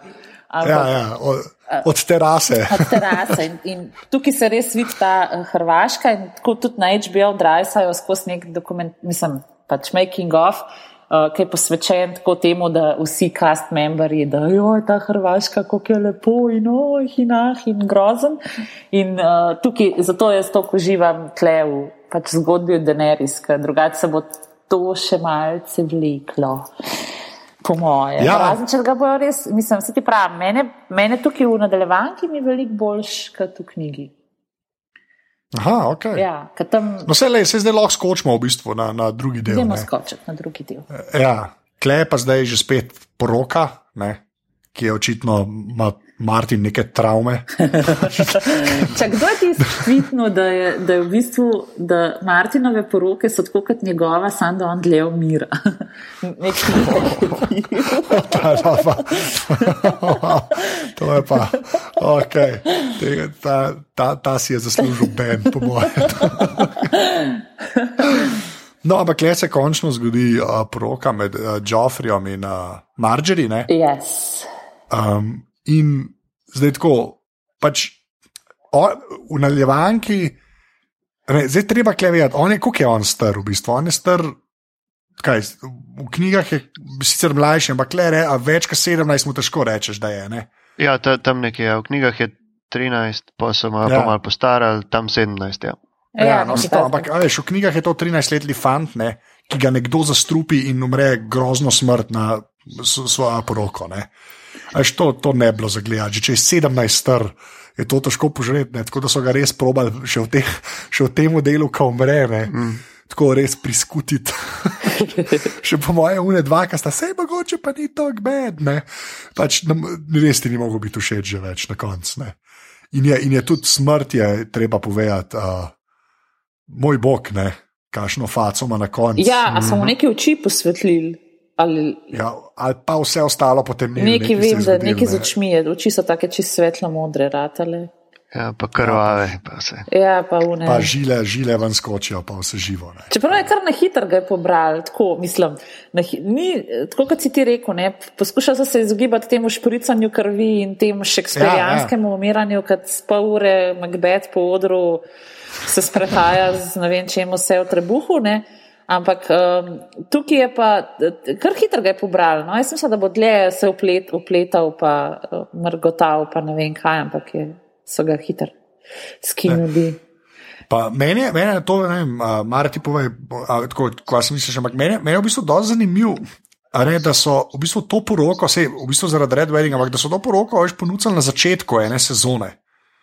Ampak, ja, ja, od, od terase. Od terase. In, in tukaj se res vidi ta uh, Hrvaška in tako tudi na HBO Drive-u skozi nek dokument, mislim, pač making of. Uh, uh, ki je posvečen tako temu, da vsi cast memberi, da je ta Hrvaška, kako je lepo in ojh in ah in grozen. In uh, tukaj, zato jaz to uživam tle v pač zgodbi od Deneriska, drugače se bo to še malce vleklo. Po moje. Ja. Razen, če ga bojo res, mislim, se ti pravi, mene, mene tukaj v nadaljevanki mi veliko boljš kot v knjigi. Aha, ok. Ja, tam... No, se, lej, se zdaj lahko skočimo v bistvu na, na drugi del. Gremo skočiti na drugi del. Ja, klej pa zdaj že spet poroka, ne? ki je očitno ima Martin neke travme. Če kdo je ti stvitno, da, da je v bistvu, da Martinove poroke so tako kot njegova, samo da on dlje umira. to je pa, ok, Tega, ta, ta, ta si je zaslužil Ben, po mojem. No, ampak le se končno zgodi uh, poroka med uh, Joffreyom in uh, Marjorie. Yes. Um, in zdaj tako, pač o, v naljevanki, ne, zdaj treba klevet, on je kako je on star, v bistvu on je star. Kaj, v knjigah je sicer mlajši, ampak le re, več kot 17 mu težko rečeš, da je. Ne? Ja, ta, tam nekje, v knjigah je 13, pa so ja. pa malo postarali, tam 17. Ja. Ja, ja, no, to, ampak veš, v knjigah je to 13-letni fant, ne, ki ga nekdo zastrupi in umre grozno smrt na svojo poroko. Ne. Až to, to ne bilo za gledati. Če je 17 star, je to težko požreti. Tako da so ga res probali še v, teh, še v tem delu, ko umre. Mm. Tako res priskutiti. še po moje, une dva, ki sta se mogoče, pa ni to gbed. Pač, res ti ni mogel biti všeč že več na koncu. In, in je tudi smrt, je treba povedati, uh, moj bog, ne, kašno faco ima na koncu. Ja, a smo mm. neki oči posvetlili. Ali, ja, ali pa vse ostalo potem ni. Nekaj vem, da nekaj z očmi je, oči so take čisto svetlo modre, ratale. Ja, pa krvave, pa vse. Ja, pa vne. Pa žile, žile ven skočijo, pa vse živo. Ne. Čeprav je kar na hitro ga je pobral, tako mislim. Ni, tako kot si ti rekel, ne, poskušal sem se izogibati temu špricanju krvi in temu šekspirijanskemu ja, ja. umiranju, kad spa ure Macbeth po odru se sprehaja z ne vem čemu vse v trebuhu. Ne. Ampak um, tukaj je pa, kar hitro ga je pobral. No? Jaz mislim, da bo dlje se uplet, upletal, pa uh, mrgotal, pa ne vem kaj, ampak je, so ga hitro skinuli. Pa meni je, meni je to, ne vem, Mara ti pove, uh, tako, kaj si misliš, ampak meni, meni je v bistvu dosti zanimivo. Ne, da so v bistvu to poroko, vse v bistvu zaradi Red Wedding, ampak da so to poroko več ponudili na začetku ene sezone.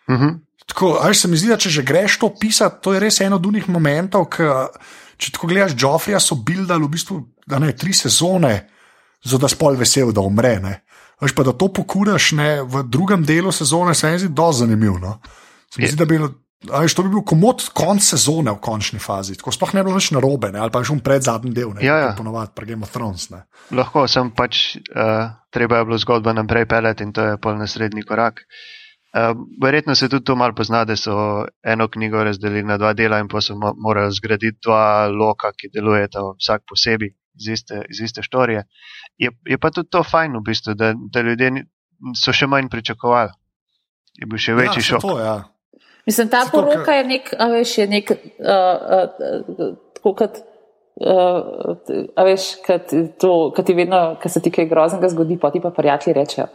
Uh -huh. Tako, až se mi zdi, da če že greš to pisati, to je res eno od unih momentov, ki, če tako gledaš, Joffrija so bildali v bistvu ne, tri sezone, zato da spol vesel, da umre. Ne. Veš pa, da to pokuraš ne, v drugem delu sezone, se mi zdi dosti zanimivo. No. Se mi zdi, da bi Ali to bi bil komod konc sezone v končni fazi, tako sploh ne bi bilo več narobe, ne? ali pa že v pred zadnji del, ne Ja, ja. ponovadi pri Game of Thrones. Ne? Lahko sem pač, uh, treba je bilo zgodbo naprej peleti in to je pol naslednji korak. Uh, verjetno se tudi to malo pozna, da so eno knjigo razdelili na dva dela in pa so mo- morali zgraditi dva loka, ki delujeta vsak posebej iz iste, iz iste štorije. Je, je pa tudi to fajn, v bistvu, da, da ljudje so še manj pričakovali. Je bil še večji ja, šok. To, ja. Mislim, ta Zato, poroka je nek, a veš, je nek, uh, uh, tako kot, uh, a veš, kad to, kad ti vedno, kad se ti kaj groznega zgodi, pa ti pa prijatelji rečejo.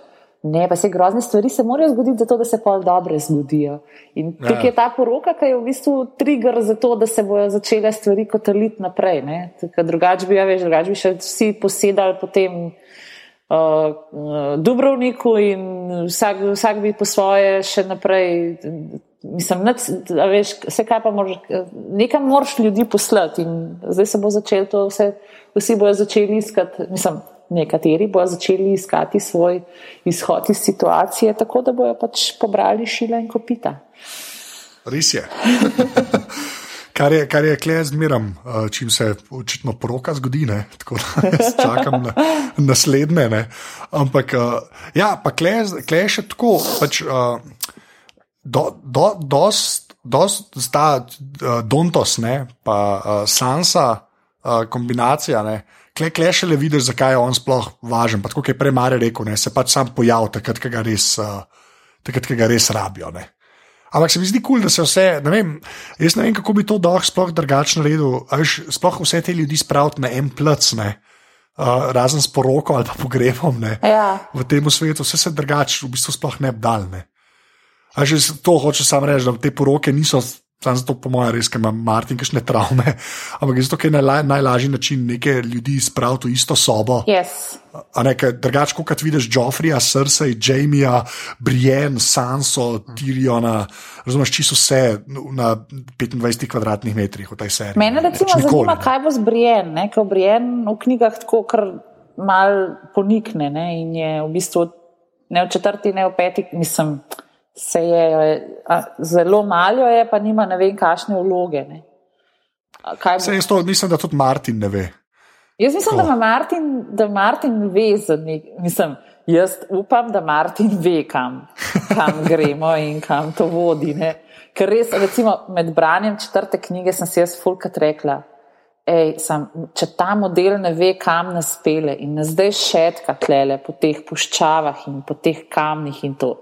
Ne, pa se grozne stvari se morajo zgoditi, zato da se pol dobre zgodijo. In Ja. tukaj je ta poroka, ki je v bistvu trigger za to, da se bodo začele stvari kotaliti naprej. Drugače bi, a veš, drugače bi še vsi posedali potem uh, uh, Dubrovniku in vsak, vsak bi po svoje še naprej. Mislim, nad, a veš, vse kaj pa moraš, nekam moraš ljudi poslati in zdaj se bo začelo to vse, vsi bojo začeli iskati, mislim, nekateri bojo začeli iskati svoj izhod iz situacije, tako da bojo pač pobrali šila in kopita. Res je. Kar je, kar je klej zmeram, uh, čim se očitno poroka zgodi, ne? tako da jaz čakam na naslednje. Ne? Ampak, uh, ja, pa klej je še tako, pač, uh, do, do, dost, dost sta uh, Dontos, ne? pa uh, Sansa, uh, kombinacija. Ne? Klej, klej še le vidiš, zakaj je on sploh važen. Pa tako kot je prej Mare rekel, ne? se pač sam pojavi takrat, ko ga res, uh, takrat, ga res rabijo. Ne? Ampak se mi zdi kul, cool, da se vse, ne vem, jaz ne vem, kako bi to dal sploh drugače naredil. Veš, sploh vse te ljudi spraviti na en plac, ne, uh, razen s poroko ali pa pogrebom. Ne, Ja. v tem svetu vse se drugače v bistvu sploh ne bi dal. Ne. A že to hoče sam reči, da te poroke niso. Sam zato, po mojem, res, ima Martin kakšne travme, ampak je ker je najla, najlažji način neke ljudi spraviti v isto sobo. Yes. Drugače, kot vidiš Joffrija, Cersei, Jamija, Brienne, Sanso, Tyriona, razumeš, čisto vse na 25 kvadratnih metrih v tej seriji. Mene Ne, recimo več nikoli zanima, ne. kaj bo z Brienne, ne? ker Brienne v knjigah tako kar mal ponikne ne? in je v bistvu ne v četrti, ne v peti, mislim, se je, a, zelo malo je, pa nima ne vem kakšne vloge. Ne? Kaj bo? To mislim, da tudi Martin ne ve. Jaz mislim, Tako. da Martin, da Martin ve za nek, mislim, jaz upam, da Martin ve, kam, kam gremo in kam to vodi. Ne? Ker res, recimo, med branjem četrte knjige sem si jaz fulkrat rekla, ej, sem, če ta model ne ve, kam nas pele in nas zdaj šetka tlele po teh puščavah in po teh kamnih in to.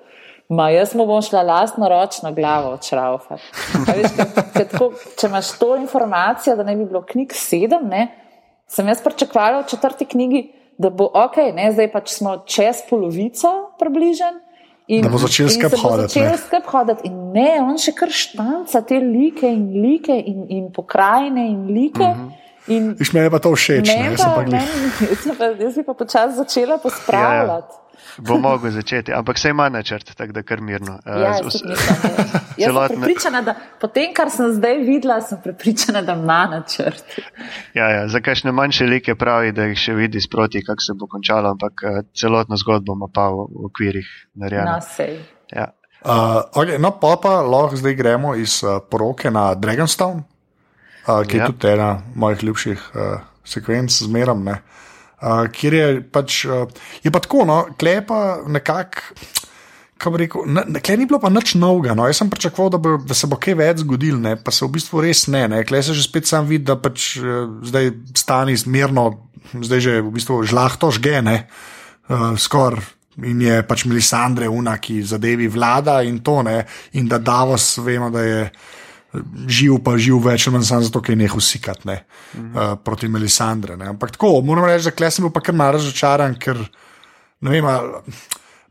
Ma jaz mu bom šla lastno ročno glavo odšraufati. Če imaš to informacijo, da ne bi bilo knjig sedem, ne, sem jaz pričakovala v četrti knjigi, da bo ok, ne, zdaj pač smo čez polovico približen. In, Da bo začel skrb hoditi, začel ne. skrb hoditi. In ne, on še kar štanca te like in like in, in pokrajine in like. Mm -hmm. In Viš, meni je pa to všeč. Ne, meni jaz, sem pa, meni, jaz, pa, jaz bi pa počasi začela pospravljati. Bo mogel začeti, ampak se ima načrt, tako da kar mirno. Uh, Ja, z- jaz. Jaz sem prepričana, da po tem, kar sem zdaj videla, sem prepričana, da ima načrt. Ja, ja, za kakšne manjše like pravi, da jih še vidi sproti, kako se bo končalo, ampak uh, celotno zgodbo ima pa v, v okvirih narejeno. Na sej. Ja. Uh, okay, no, pa pa lahko zdaj gremo iz uh, poroke na Dragonstone, uh, ki je Ja. tudi ena mojih ljubših uh, sekvenc, zmeram. Ne, uh, kjer je pač, uh, je pa tako, no, klepa nekako. Rekel, ne- ne, Klej ni bilo pa nič novega. No. Jaz sem pričakoval, da, bo, da se bo kaj več zgodilo, ne. pa se v bistvu res ne. ne. Klej se že spet sam vidi, da pač uh, zdaj stani zmerno, zdaj že v bistvu žlahto žgene, uh, skoraj. In je pač Melisandre, una, ki zadevi vlada in to ne. In da Davos, vemo, da je živ pa živ več ali manj samo zato, ker je nehal sikati ne, uh, proti Melisandre. Ne. Ampak tako, moram reči, da klej sem bil pa kar malo razočaran, ker ne vem,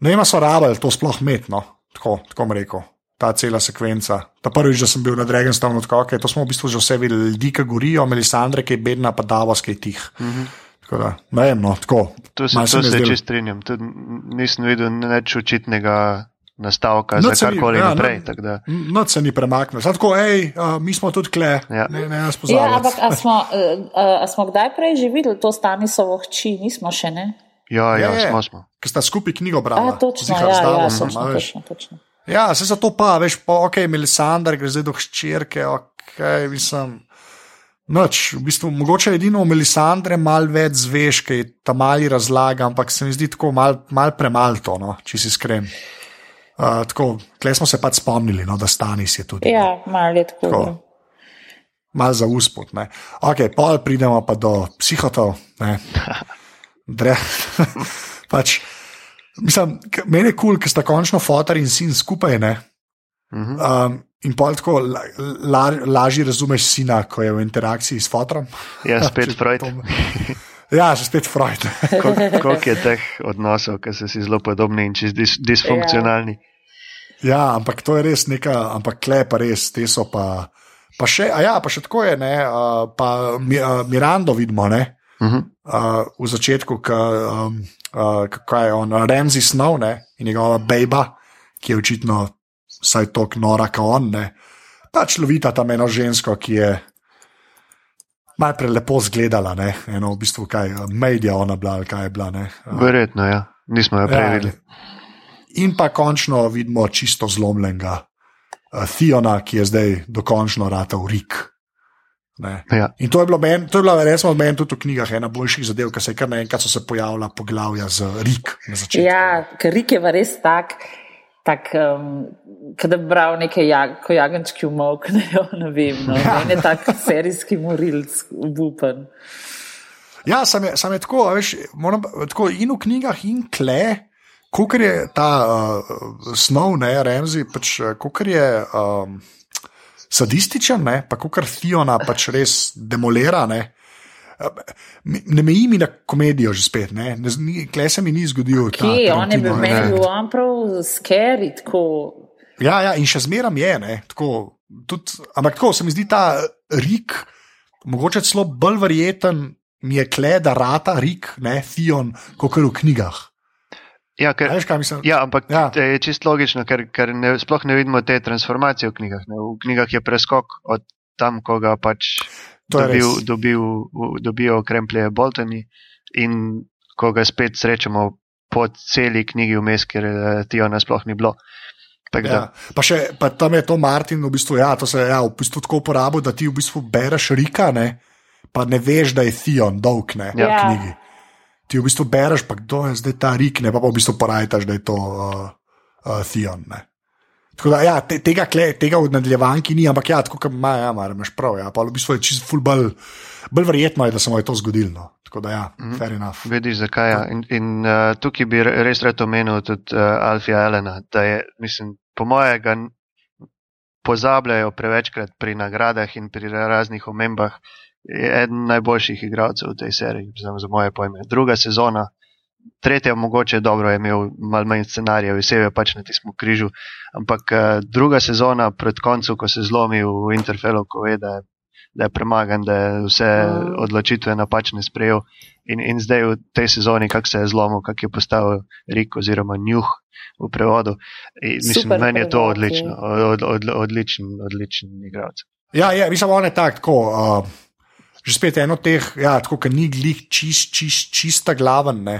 ne vem, so rabili to sploh imeti, no. tako, tako bom rekel. Ta cela sekvenca. Ta prvič, da sem bil na Dragonstone, tako okay, to smo v bistvu že vse videli, ljudi, ki gorijo, Melisandre, ki je bedna, pa Davos, ki je tih. Tako da, ne vem, no, tako. Tu se, mi je se zdelo- čist strinjam. Tudi nisem videl nič očitnega nastavka Nič za karkoli ja, naprej. no- Noč se ni premaknil. Sad tako, hej, uh, mi smo tudi kle, Ja. ne, ne nas Ja, pozabiti. ampak a smo, uh, a smo kdaj prej že videli to Stanisovo hči? Nismo še, ne? Ja, ja, Je, smo. smo. Ker sta skupaj knjigo A, brala. točno, Zihar ja, z ja, Davosom, točno, a točno, točno. Ja, se za to pa, veš, pa ok, Melisandre gre zdaj do hčerke, ok, mislim. Noč, v bistvu, mogoče edino o Melisandre malo več zveš, kaj ta mali razlaga, ampak se mi zdi tako malo mal premalo to, no, če si iskren. Uh, tako, klej smo se pač spomnili, no, da Stanis je tudi. Ja, malo je tako. Tako. Mal za uspod. Ne. Ok, pol pridemo pa do psihotov. ne. Dre, pač, mislim, meni je kul, cool, ker sta končno fotor in sin skupaj. Ne. Mhm. Um, in pol tako la, la, lažje razumeš sina, ko je v interakciji s fotorom. Ja, spet Freud. Ja, že spet Freud. Kol- Koliko je teh odnosov, ki so si zelo podobni in čist dis, disfunkcionalni. Ja, ampak to je res neka, ampak kle pa res, te so pa. Pa še, a ja, pa še tako je, ne, uh, pa Mi- uh, Mirando vidimo, ne. Mhm. uh, v začetku, ki um, uh, kako je on, Ramsey Snow ne, in njegova baba, ki je očitno vsaj tako nora, kot on. Ne, pač lovita tam eno žensko, ki je malo prelepo zgledala, ne, eno v bistvu kaj, uh, medija ona bila, kaj je bila. Ne, uh, Verjetno, ja. Nismo jo prej ja, videli. In pa končno vidimo čisto zlomljenega uh, Theona, ki je zdaj dokončno ratal Rik. Ne. Ja. In to je bilo, men, to je bilo recimo, meni tudi v knjigah ena boljših zadev, ker se je kar naenkrat so se pojavila poglavja z Rik na začetku. Ja, ker Rik je res tak, tak um, da bi bral neke jag, ko jagenčki umoknejo, ne vem, no, meni je tak serijski morilc, obupen. Ja, sam je, sam je tako, a veš, moram, tako in v knjigah, in kle, kot je ta uh, snov, ne, Remzi, pač, kot je um, sadističen, ne, pa kot Fiona pač res demolira. Ne. Ne meji mi na komedijo že spet, ne, ne z- ni- kle se mi ni zgodil. ta Kje, on je bil meni bil on prav scary, tako. Ja, ja, in še zmeraj je, ne, tako, tudi, ampak tako se mi zdi ta Rik, mogoče celo bolj verjeten, mi je kle, da rata Rik, ne, Fion, kot v knjigah. Ja, ker, Veš, ja, ampak Ja. je čisto logično, ker, ker ne, sploh ne vidimo te transformacije v knjigah. Ne. V knjigah je preskok od tam, ko ga pač dobil, res. dobil, dobijo kremplje Boltoni in ko ga spet srečamo po celi knjigi vmes, ker eh, Tiona sploh ni bilo. Tako da, Ja. Pa, še, pa tam je to Martin, v bistvu, ja, to se je ja, v bistvu tako uporabil, da ti v bistvu bereš Rika, ne, pa ne veš, da je Theon dolg ne, Ja. v knjigi. Ti v bistvu bereš, pa kdo je zdaj ta Rik, ne pa, pa v bistvu porajtaš, da je to uh, uh, Theon. Ne. Tako da, ja, te, tega, kle, tega v nadaljevanki ni, ampak ja, tako kot ima, ja, mar, imaš prav. Ja, pa v bistvu je čisto ful bolj, bolj verjetno, je, da se mu je to zgodilo. No. Tako da, ja, mm fair enough. Vidiš, zakaj. Ja. In, in uh, tukaj bi re- res rad omenil tudi uh, Alfija Elena, da je, mislim, po mojega pozabljajo prevečkrat pri nagradah in pri raznih omembah. Je eden najboljših igralcev v tej seriji, za, za moje pojme. Druga sezona, tretja mogoče dobro je imel malo manj scenarijev, vse je pač na tistem križu, ampak uh, druga sezona pred koncem, ko se zlomi v Interfelu, ko ve, da je, da je premagan, da je vse odločitve napačne sprejel. In, in zdaj v tej sezoni, kako se je zlomil, kako je postal Rik oziroma Njuh v prevodu. In, mislim, Super meni je to odlično, je. od, od, odličen, odličen igralec. Ja, ja mislim, on je tak, tako. Uh, že spet eno teh, ja, tako, ki ni glih čist, čist, čista glaven, ne,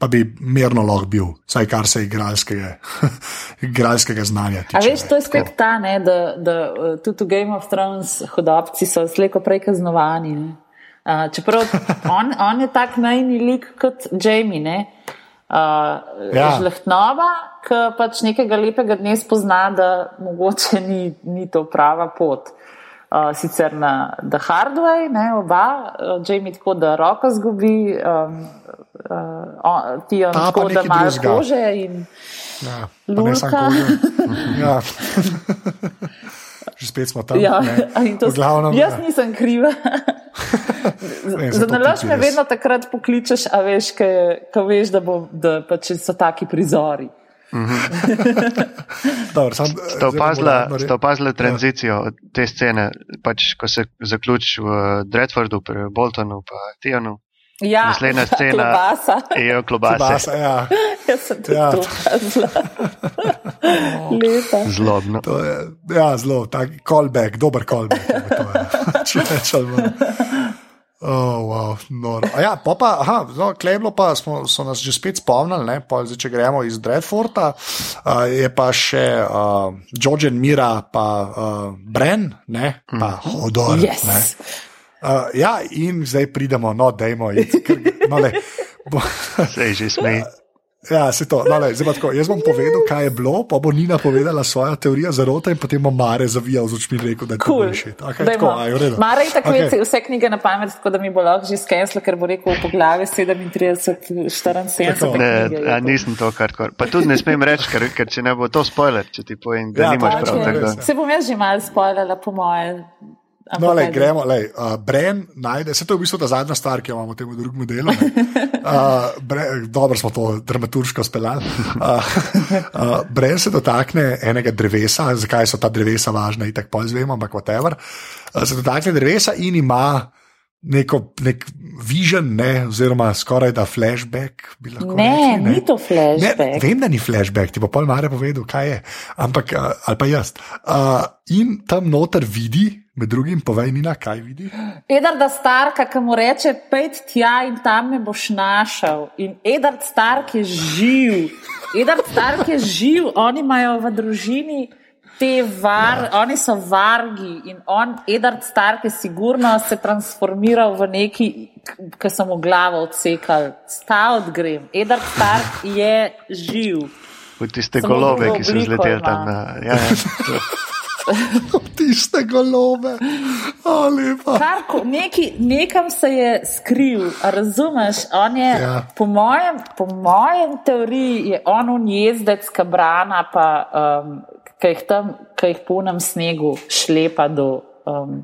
pa bi mirno lahko bil, vsaj kar se igralskega, igralskega znanja tiče. A veš, to je spet ta, ne, da, da tudi v Game of Thrones hodobci so slejko prej kaznovani. Ne. Uh, čeprav on, on je tak najni lik kot Jamie. Ne. Uh, ja. Žlehtnova, ki pač nekega lepega dne spozna, da mogoče ni, ni to prava pot. Uh, sicer na The Hard Way, ne, oba, uh, Jamie tako, da roko zgubi, um, uh, ti on Ta pa tako, da drugega. kože in Ja, pa Lulka. koža. ja. že spet smo tam. Ja, to glavnem, jaz ja. nisem kriva. Za nalož me vedno takrat pokličeš, a veš, ko veš, da, bo, da pač so taki prizori. Dobro, sam, Ste opazila, ste opazila tranzicijo od te scene, pač, ko se zaključi v Dreadfordu, pri Boltonu, pa Tionu, Ja, Naslednja scena- klobasa. jejo klobase. Kibasa, ja. Jaz sem tudi Ja. to opazila. Zlobno. To je, ja, zelo, tak callback, dober callback. je to, ja. Če manj. Oh, wow, noro. A ja, pa pa, aha, no, Kleblo pa smo, so nas že spet spomnili, ne, pa zdaj, če gremo iz Dreadforta, uh, je pa še uh, George Mira, pa uh, Bren, ne, pa Hodor. Ne. Yes. Uh, ja, in zdaj pridemo, no, dajmo, iti, ker, no, le, je že smej. Ja, se to. No, zdaj pa tako, jaz bom povedal, kaj je bilo, pa bo Nina povedala svojo teorijo zarote in potem bo Mare zavijal z očmi in rekel, da je to Cool. bullshit. Okay, tako, aj, v redu. Mara je tako Okej. okay. vse knjige na pamet, tako da mi bo lahko že skenslo, ker bo rekel po glavi 37, 74 Tako. Ne, knjige. je a to. nisem to kar. Pa tudi ne smem reči, ker, ker če ne bo to spoiler, če ti povem, da Ja, nimaš to- prav. to je tako da- res, ja. Se bom jaz že malo spoilala, po moje. No, ajde. gremo, lej, uh, Bren najde, se to je v bistvu ta zadnja stvar, ki jo imamo v tem drugem delu. Uh, Bre- dobro smo to dramaturško speljali. Uh, uh, Bren se dotakne enega drevesa, zakaj so ta drevesa važna, in tako izvemo, ampak whatever. Uh, se dotakne drevesa in ima neko, nek vision, ne, oziroma skoraj da flashback. Ne, rekli, ni to Ne, flashback. vem, da ni flashback, ti bo pol Mare povedal, kaj je, ampak ali pa jaz. Uh, in tam noter vidi, med drugim, povej Nina, kaj vidi. Edarda Starka, ki mu reče, pejdi tja in tam me boš našel. In Edard Stark je živ. Edard Stark je živ, oni imajo v družini. Te var, oni so vargi in on, Edard Stark, je sigurno se transformiral v neki, ki so mu glavo odsekali. Stavt grem. Edard Stark je živ. V tiste Samo golove, drugo ki so zleteli tam. Na, ja, ja. Tiste golove, o lepa. Karko, neki, nekam se je skril, a razumeš? On Je, Ja. ja. po, mojem, po mojem teoriji je on unjezdec kabrana, pa, um, ki jih tam, ki jih po nam snegu šlepa do, um,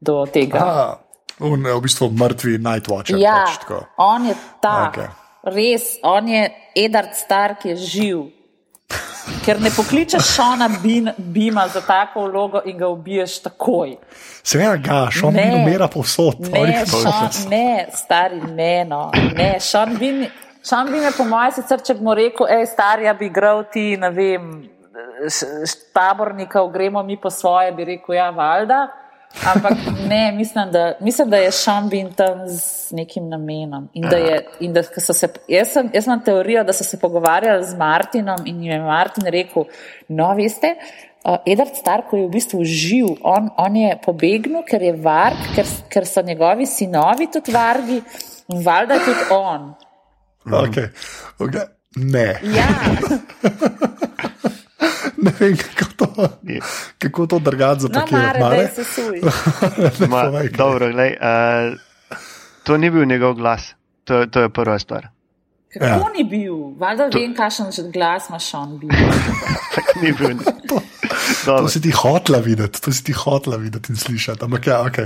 do tega. Aha, un, v bistvu mrtvi Nightwatcher. ja, pač, tako. on je ta, okay. res, on je Edard Stark, je živ. Ker ne pokličeš Šona Bin- Bima za tako vlogo in ga ubiješ takoj. Seveda ga, šom Ne. in umira povsod. Ne, Sean, ne, stari, ne, no, ne. Sean Bean, Sean Bean je po mojem sicer, če bi mu rekel, hej, stari, ja bi igral ti, ne vem, tabornikov, gremo mi po svoje, bi rekel, ja, valjda. Ampak ne, mislim, da, mislim, da je Bean tam z nekim namenom. In da je, in da, so se, jaz, sem, jaz imam teorijo, da so se pogovarjali z Martinom in jim je Martin rekel, no, veste, uh, Edward Stark je v bistvu živ, on, on je pobegnil, ker je varg, ker, ker so njegovi sinovi tudi vargi in valjda tudi on. Okay. Okay. Ne, Ja, ne vem, kako to, kako to drgati no, zapakirati. mare, Mare. suj. Ma, povej, dobro, glej, uh, to ni bil njegov glas, to, to je prva stvar. Kako Ja. ni bil? Valjda vem, kakšen glas ima Sean Bean. ni bil. To Dobro. si ti hotla videti, to si ti hotla videti in slišati. Ampak ja, ok.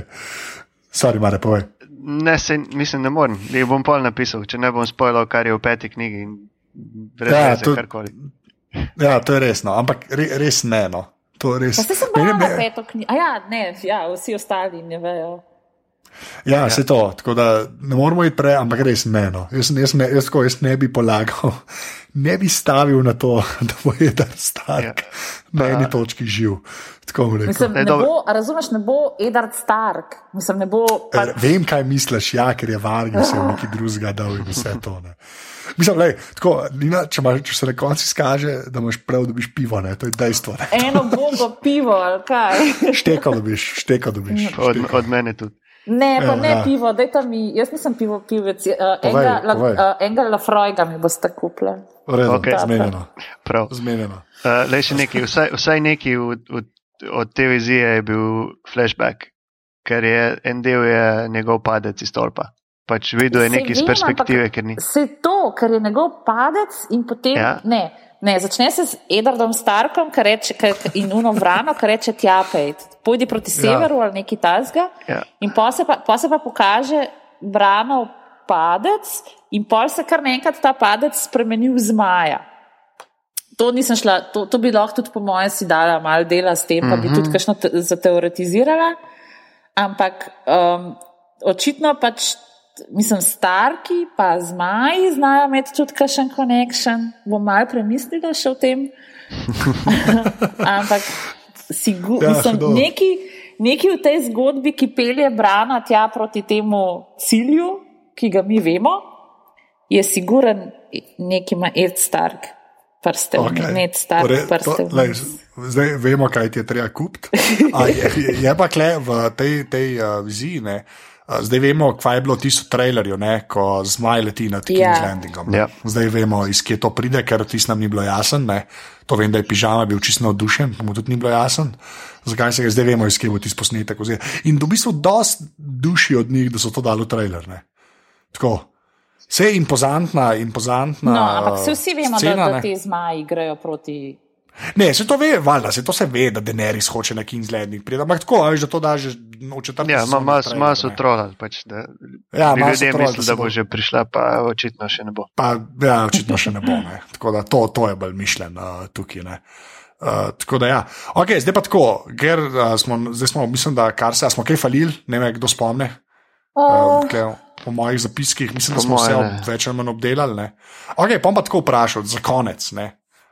Sorry, Mare, povej. Ne, se, mislim, ne morem. Je bom pol napisal, če ne bom spoilal, kar je v peti knjigi. Brez Ja, ja, to- karkoli. Ja, to je res, no. ampak re, res ne. No. To je res. Pa se sem brala me- peto knjigo. A ja, ne, ja, vsi ostali ne vejo. Ja, ja. se to, tako da ne moramo iti prej, ampak res ne. No. Jaz, jaz, ne jaz, tako, jaz ne bi polagal, ne bi stavil na to, da bo Edar Stark ja. na eni točki živ. Mislim, Ne, bo, razumeš, ne bo Edward Stark. Mislim, ne bo. Pa, Eh, Vem, kaj misliš, ja, ker je vargi se v neki drugega dal in vse to. Ne. Mislim, lej, tako, Nina, če, imaš, če se na koncu izkaže, da imaš prav, dobiš pivo, ne, to je dejstvo. Ne. eno bogo pivo ali kaj. Šteko dobiš, šteko dobiš. Od, od mene tudi. Ne, pa Evo, ne ja. pivo, dajte mi, jaz nisem pivo pivec, uh, Povej, enega, la, povej. uh, enega Lafroiga mi boste kupili. V redu, Okej. zmenjeno. Prav. zmenjeno. Uh, le še nekaj, vsaj, vsaj nekaj od, od, od te vizije je bil flashback, ker je en del je njegov padec iz stolpa. Pač videl je nekaj iz perspektive, ampak ni. Se to, ker je njegov padec in potem. Ja. Ne, ne, začne se z Edardom Starkom ki reče, ki, in Uno Vrano, ki reče: Tja, pej, pojdi proti severu ali nekaj tasga. Ja. In pa se pa, pol se pa pokaže Branov padec, in pol se kar naenkrat ta padec spremeni v zmaja. To nisem šla, to, to bi lahko tudi po mojem si dala malo dela s tem, pa bi tudi kakšno te, zateoretizirala. Ampak um, očitno pač, mislim, starki pa zmaji znajo imeti tudi kakšen connection. Bom malo premislila še o tem. Ampak sigur, Ja, mislim, neki, neki v tej zgodbi, ki pelje brana tja proti temu cilju, ki ga mi vemo, je siguren neki ima Ed Stark prstev, okay. Ned Stark Torej, to- prstev. lej, Zdaj vemo, kaj ti je treba kupiti. Je, je- je pa kle v tej, tej uh, viziji. Ne? a, Zdaj vemo, kaj je bilo tisto trailerju, ne, ko zmaj leti nad King's Ja. Landingom. ne. Ja. Zdaj vemo, iz kje to pride, ker tisto nam ni bilo jasno. ne. To vem, da je pižama bil čisto navdušen, pa mu tudi ni bilo jasno. Zakaj se ga zdaj vemo, iz kje bo tisto posnetek. oziroma- In v bistvu dost duši od njih, da so to dali v trailer. Ne. Tako. Vse je impozantna, impozantna. No, ampak se vsi vemo, scena, da, da te zmaji igrajo proti. Ne, se to ve, valjda, se to se ve, da Daenerys hoče na King's Landing priti, ampak tako, a veš, da to da že v četrtem Ja, sezoni malo trailer, ma so ne. trolali, pač, da Ja, ljudje trolali, mislili, da da bo že prišla, pa očitno še ne bo. Pa, ja, očitno še ne bo. Ne. Tako da to, to je bolj mišljen uh, tukaj. Ne. Uh, tako da, ja. okay, zdaj pa tako, ker uh, smo, zdaj smo, mislim, da kar se, smo kaj falili, ne vem, kdo spomne. Oh, Uh, tle, po mojih zapiskih, mislim, da smo vse več ali manj obdelali. Ne. Ok, pa bom pa tako vprašal, za konec. Ne.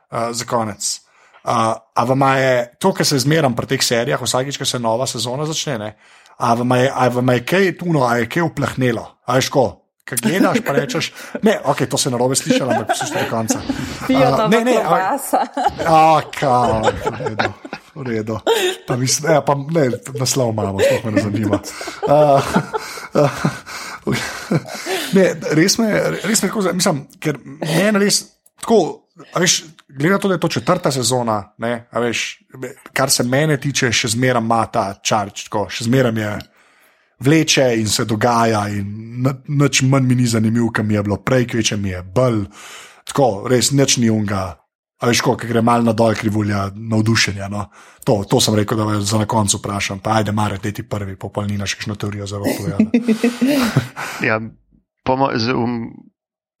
Uh, za konec. Uh, a vam je to, kar se zmeram pri teh serijah, vsakič, ko se nova sezona začne, ne, a vam je, a vam je kaj tuno, a je kaj uplahnelo, a je ško. Kaj gledaš, pa rečeš, ne, ok, to se narobe slišal, ampak poslušaj do konca. pijo A, tam ne, ne, a, klobasa. a, kao, v redu, v redu. Pa, mislim, ja, pa ne, naslov imamo, sploh me ne zanima. Uh, uh, ne, res me, res me tako, za- mislim, ker meni res tako, a veš, glede na to, da je to četrta sezona, ne, veš, kar se mene tiče, še zmeraj ima ta čarč, tako, še zmeraj je. Vleče in se dogaja, in nič manj mi ni zanimivo, kam je bilo prej, kveče mi je bolj. Tako, res nič ni unga. A veš, ko gre malo na dol krivulja navdušenja. No? To, to sem rekel, da za na koncu vprašam. Pa ajde, mare, te ti prvi, popolnina še kakšno teorijo za povedati. Ja, pomo, z, um,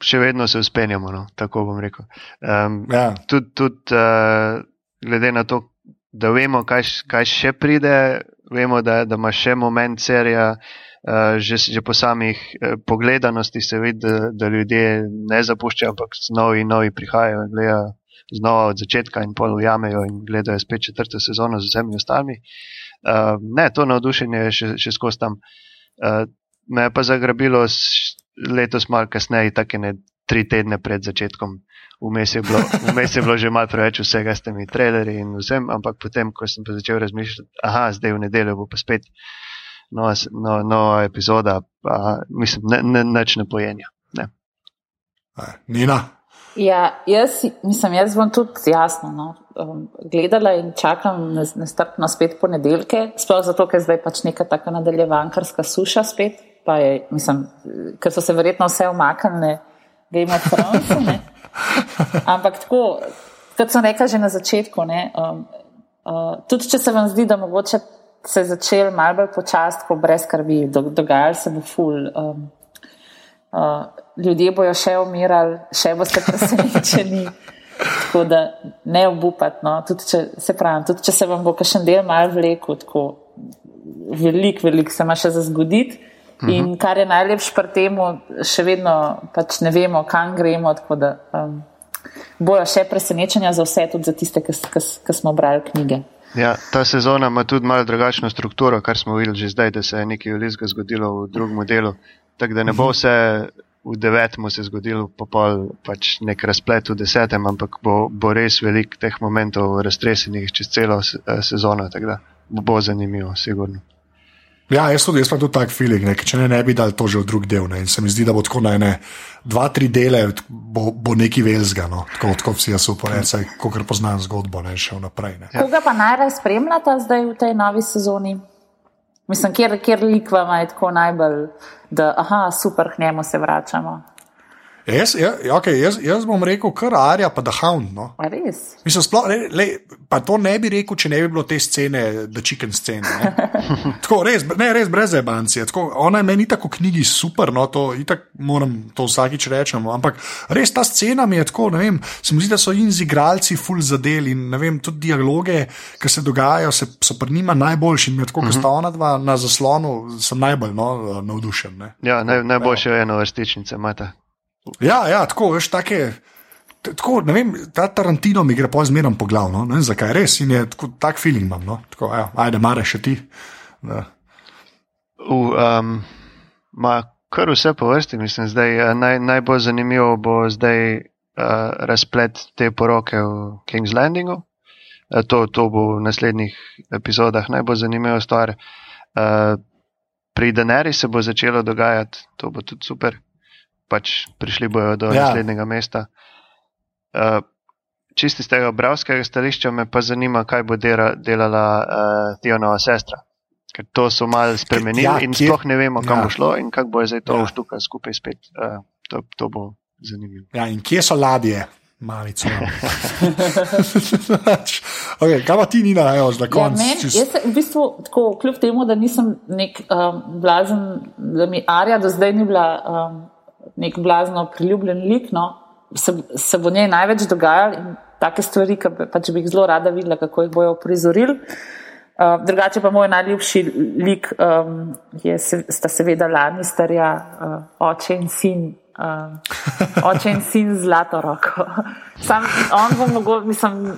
še vedno se uspenjamo, no, tako bom rekel. Um, Ja, tudi tud, uh, glede na to, da vemo, kaj, kaj še pride, vemo, da, da ima še moment serija. Uh, že, že po samih uh, pogledanosti se vidi, da, da ljudje ne zapuščajo, ampak novi novi prihajajo in gledajo znova od začetka in pol ujamejo in gledajo spet četrto sezono z vsemi ostalimi. Uh, ne, to navdušenje je še, še skozi tam. Uh, me je pa zagrabilo letos malo kasneje, tako ne tri tedne pred začetkom. Vmes je bilo, vmes je bilo že malo preveč vsega s temi trailerji in vsem, ampak potem, ko sem pa začel razmišljati, aha, zdaj v nedeljo bo pa spet nova, s- no, nova epizoda, pa mislim, ne, ne, nič ne pojenja. Ne. Nina. Ja, jaz, mislim, jaz bom tudi jasno no, um, gledala in čakam nes- nestrpno spet ponedeljke, sploh zato, ker zdaj pač neka taka nadaljevankarska suša spet, pa je, mislim, ker so se verjetno vse omaknile Game of Thrones. ne. Ampak tako, kot sem rekla že na začetku, ne, um, uh, tudi če se vam zdi, da mogoče se je začel malo bolj počastko, brez skrbi, do, dogajalo se bo ful. Um, Uh, ljudje bojo še umirali, še boste presenečeni. Tako da ne obupati. No. Tudi, če, se pravim, tudi če se vam bo kakšen del mal vlekel, tako velik, velik se ima še za zgoditi. In kar je najlepše pri tem, še vedno pač ne vemo, kam gremo. Da um, bojo še presenečenja za vse, tudi za tiste, ki smo brali knjige. Ja, ta sezona ima tudi malo drugačno strukturo, kar smo videli že zdaj, da se je nekaj velikega zgodilo v drugem delu. Tako da ne bo vse v devetem se zgodilo, pa pol pač nek razplet v desetem, ampak bo, bo res veliko teh momentov raztresenih čez celo eh, sezono. Tako da bo, bo zanimivo, sigurno. Ja, jaz tudi, jaz pa tudi tak feeling, ne, če ne, ne bi dal to že v drug del. Ne, in se mi zdi, da bo tako na ene dva, tri dele, bo, bo neki velzga. No, tako, tako si jaz uporečam, kot poznam zgodbo, ne še vnaprej. Ne. Koga pa najraje spremljata zdaj v tej novi sezoni? Mislim, kjer, kjer lik vam je tako najbolj, da aha, super, k njemu se vračamo. Jaz, ja, okay, jaz, jaz bom rekel, kar Arja, pa da Hound. No. A res? Mislim, sploh, le, le, pa to ne bi rekel, če ne bi bilo te scene, da chicken scene. ne. Tako, res, ne, res brez ebancije. Tako, ona je meni tako v knjigi super, no, to itak moram to vsakič rečemo. Ampak res ta scena mi je tako, ne vem, se mi zdi, da so in z igralci full zadel in ne vem, tudi dialoge, ki se dogajajo, se, so pri njima najboljši. In mi je tako, ko sta ona dva na zaslonu, sem najbolj no, navdušen. Ne. Ja, naj, najboljše je eno vrstičnice, imate. Ja, ja, tako, veš, take. t- Tako, vem, ta Tarantino mi gre pa zmeraj po glavu, no? ne vem zakaj, res je tako, tak feeling imam. No? Tako, ja, ajde, mare še ti. Ja. V, um, ma kar vse po vrsti, mislim, zdaj eh, naj, najbolj zanimivo bo zdaj uh, razplet te poroke v King's Landingu. Uh, to, to bo v naslednjih epizodah najbolj zanimiva stvar. Uh, pri Deneri se bo začelo dogajati, to bo tudi super. Pač prišli bojo do Ja. ja. naslednjega mesta. Uh, čisti z tega bravskega stališča me pa zanima, kaj bo dela, delala uh, Tionova sestra. Ker to so malo spremenili Ja, ja, in kje- sploh ne vemo, kam ja. ja. bo šlo in kako bo zdaj to Ja. ja. štuka skupaj spet. Uh, to, to bo zanimivo. Ja, in kje so ladje, malico? okay, kaj pa ti, Nina, evo, za Ja, konec? men, čist- jaz se v bistvu, tako, kljub temu, da nisem nek um, blazen, da mi Arja do zdaj ni bila um, nek blazno priljubljen lik, no, se, se bo njej največ dogajalo in take stvari, ki pač bi jih zelo rada videla, kako jih bojo prizorili. Uh, drugače pa moj najljubši lik um, je, se, sta seveda Lannisterja, uh, oče in sin. Uh, oče in sin z zlato roko. Sam on bo mogoče, mislim,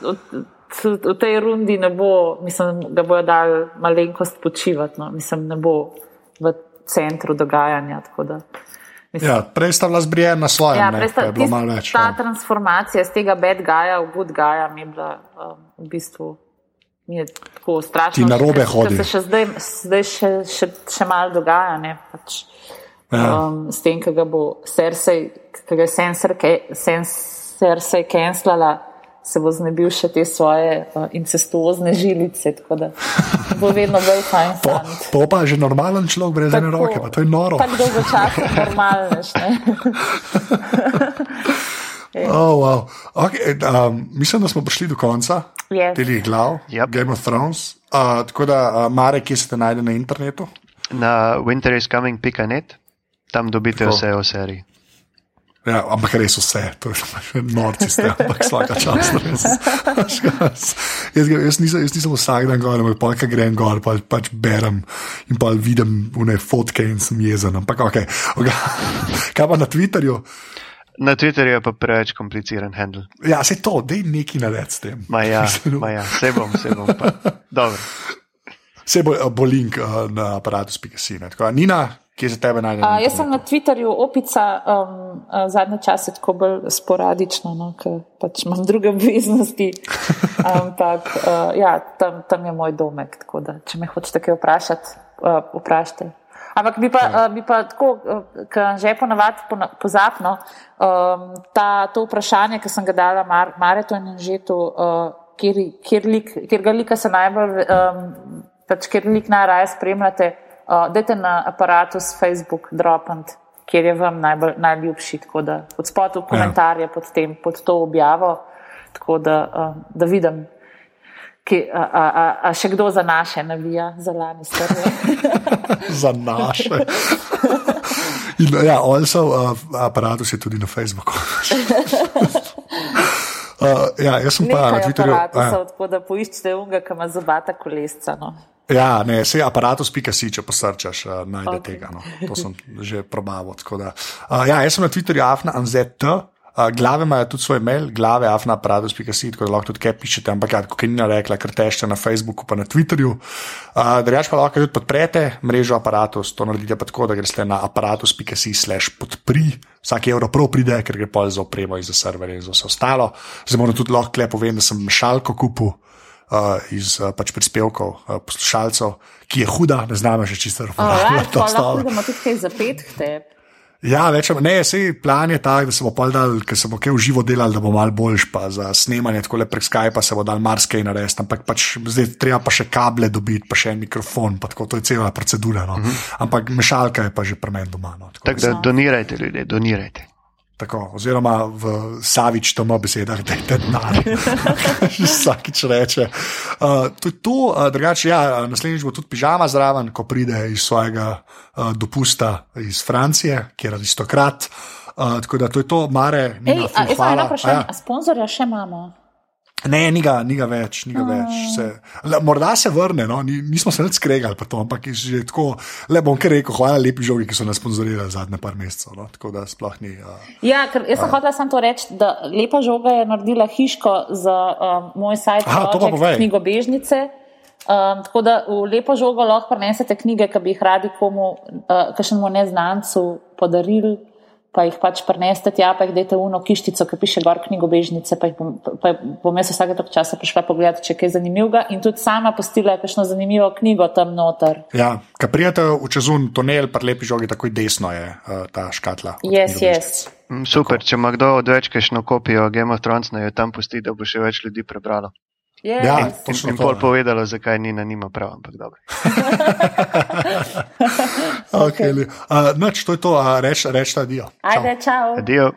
v, v tej rundi ne bo, mislim, da bojo dali malenkost počivati, no. mislim, ne bo v centru dogajanja. tako Da, mislim, Ja, prej sta bila zbrijena na svojem, ja, ne, sta- je bilo tist- malo več. ta Ja. transformacija z tega bad guya v good guya mi je bila um, v bistvu. Mi je tako strašno. Ti narobe ker- hodi. ker Se še zdaj, zdaj še, še, še malo dogaja. Ne, pač, Ja. um, s tem, ki ga bo Cersei, ki ga je Sensor Ke- Sen- Cersei cancelala, se bo znebil še te svoje uh, incestuozne žilice. Tako da bo vedno bolj fajn. Po, fant. po pa je že normalen človek brez ene Tako- roke, pa to je noro. Tako dolgo časa normalneš. ne. Oh, wow. okay, um, mislim, da smo prišli do konca Yes. teh glav, Yep. Game of Thrones. Uh, tako da, uh, Mare, kje se najde na internetu? Na winteriscoming.net, tam dobite Tako. vse o seriji. Ja, ampak res vse, to je norci ste, ampak vsaka čas. res. jaz, jaz, nisem, jaz nisem vsak dan gor, ampak pa grem gor, pa pač berem in pa vidim une fotke in sem jezen. Ampak ok, okay. kaj pa na Twitterju? Na Twitterju je pa preveč kompliciran handle. Ja, se to, dej neki nared s tem. Ma ja, ma ja, se bom, se bom. Pa. Dobro. Se bo, bo link uh, na aparatu.si. Nina, kje se tebe najde? na A, jaz sem na Twitterju opica um, a, zadnje čase tako bolj sporadično, no, ker pač imam druge obveznosti. Ampak uh, ja, tam, tam je moj domek, tako da če me hočete kaj vprašati, uh, vprašajte. Ampak bi pa, uh, bi pa tako, uh, ker že ponavadi pona- pozapno, um, ta, to vprašanje, ki sem ga dala Mar Maretu in Žetu, uh, kjer, kjer, lik, kjer ga lika se najbolj, um, pač kjer lik najraje spremljate, uh, dajte na aparatu s Facebook dropant, kjer je vam najbolj, najljubši, tako da od spodaj v komentarje pod, tem, pod to objavo, tako da, uh, da vidim. Ki, a, a, a, a še kdo za naše navija, za lani strje? Za naše. In, ja, also, uh, aparatus je tudi na Facebooku. uh, ja, jaz sem pa na Twitterju. Aparatu ja. so tako, da poiščete unga, ki ima zobata kolesca. No. Ja, ne, se aparatus.si, če posrčaš, uh, najde okay. Tega. No. To sem že probaval. da. Uh, ja, jaz sem na Twitterju afna anzet. Uh, glave imajo tudi svoj mail, glave afna aparatus.si, tako da lahko tudi kaj pišete, ampak ja, kot je Nina rekla, ker tešte na Facebooku pa na Twitterju. Uh, Drugač pa lahko tudi podprete mrežo aparatus, to naredite pa tako, da greste na aparatus.si slash podpri. Vsak evro prav pride, ker gre pol za opremo in za serverje in za vse ostalo. Zdaj moram tudi lahko le povem, da sem mešalko kupil uh, iz uh, pač prispevkov uh, poslušalcev, ki je huda, ne znam še čisto Oh, ja, lahko idemo tudi kaj zapet k tebi. Ja, večem, ne, sej plan je tak, da se bo pol dal, ker se bo kaj v živo delal, da bo mal boljš, pa za snemanje tako le prek Skypa se bo dal marsikaj narediti, ampak pač zdaj treba pa še kable dobiti, pa še en mikrofon, pa tako to je cela procedura. No. Uh -huh. Ampak mešalka je pa že pri meni doma. No, tako tak da donirajte ljudje, donirajte. Tako, oziroma v Savič, to ima besedah, da je to denar. Vsakič reče. Uh, to je to, uh, drugače, ja, naslednjič bo tudi pižama zraven, ko pride iz svojega uh, dopusta iz Francije, kjer je aristokrat. Uh, tako da to je to, mare. Ej, a, jaz imam eno vprašanje, ja. sponzorja še imamo. Ne, ni ga, ni ga več, ni ga mm. več. Se, le, morda se vrne, no? Ni, nismo se več skregali, to, ampak je že tako. Le bom kar rekel, hvala lepi žogi, ki so nas sponzorirali zadnje par mesecev. No? Tako da sploh ni. Uh, ja, ker jaz sem hotel samo to reči, da lepa žoga je naredila hiško za um, moj sajt, knjigobežnice. Um, tako da v lepo žogo lahko prenesete knjige, ki bi jih radi komu, uh, kakšnemu neznancu podarili pa jih pač preneste tja, pa jih dajte uno kištico, ki piše gor knjigobežnice, pa, bom, pa bom jaz vsake tok časa prišla pogledati, če je kaj zanimivega in tudi sama postila je kakšno zanimivo knjigo tam noter. Ja, kad prijete v čezun tunel, pa lepi žogi, takoj desno je uh, ta škatla. Yes, yes. Mm, super, če ima kdo odveč kakšno kopijo Game of Thrones, naj jo tam pusti, da bo še več ljudi prebralo. Yes. Ja, in in pol ja. povedalo, zakaj Nina nima prav, ampak dobro. okay. okay. uh, noč, to je to, uh, reč, reč, adijo. Ajde, čau. Adijo.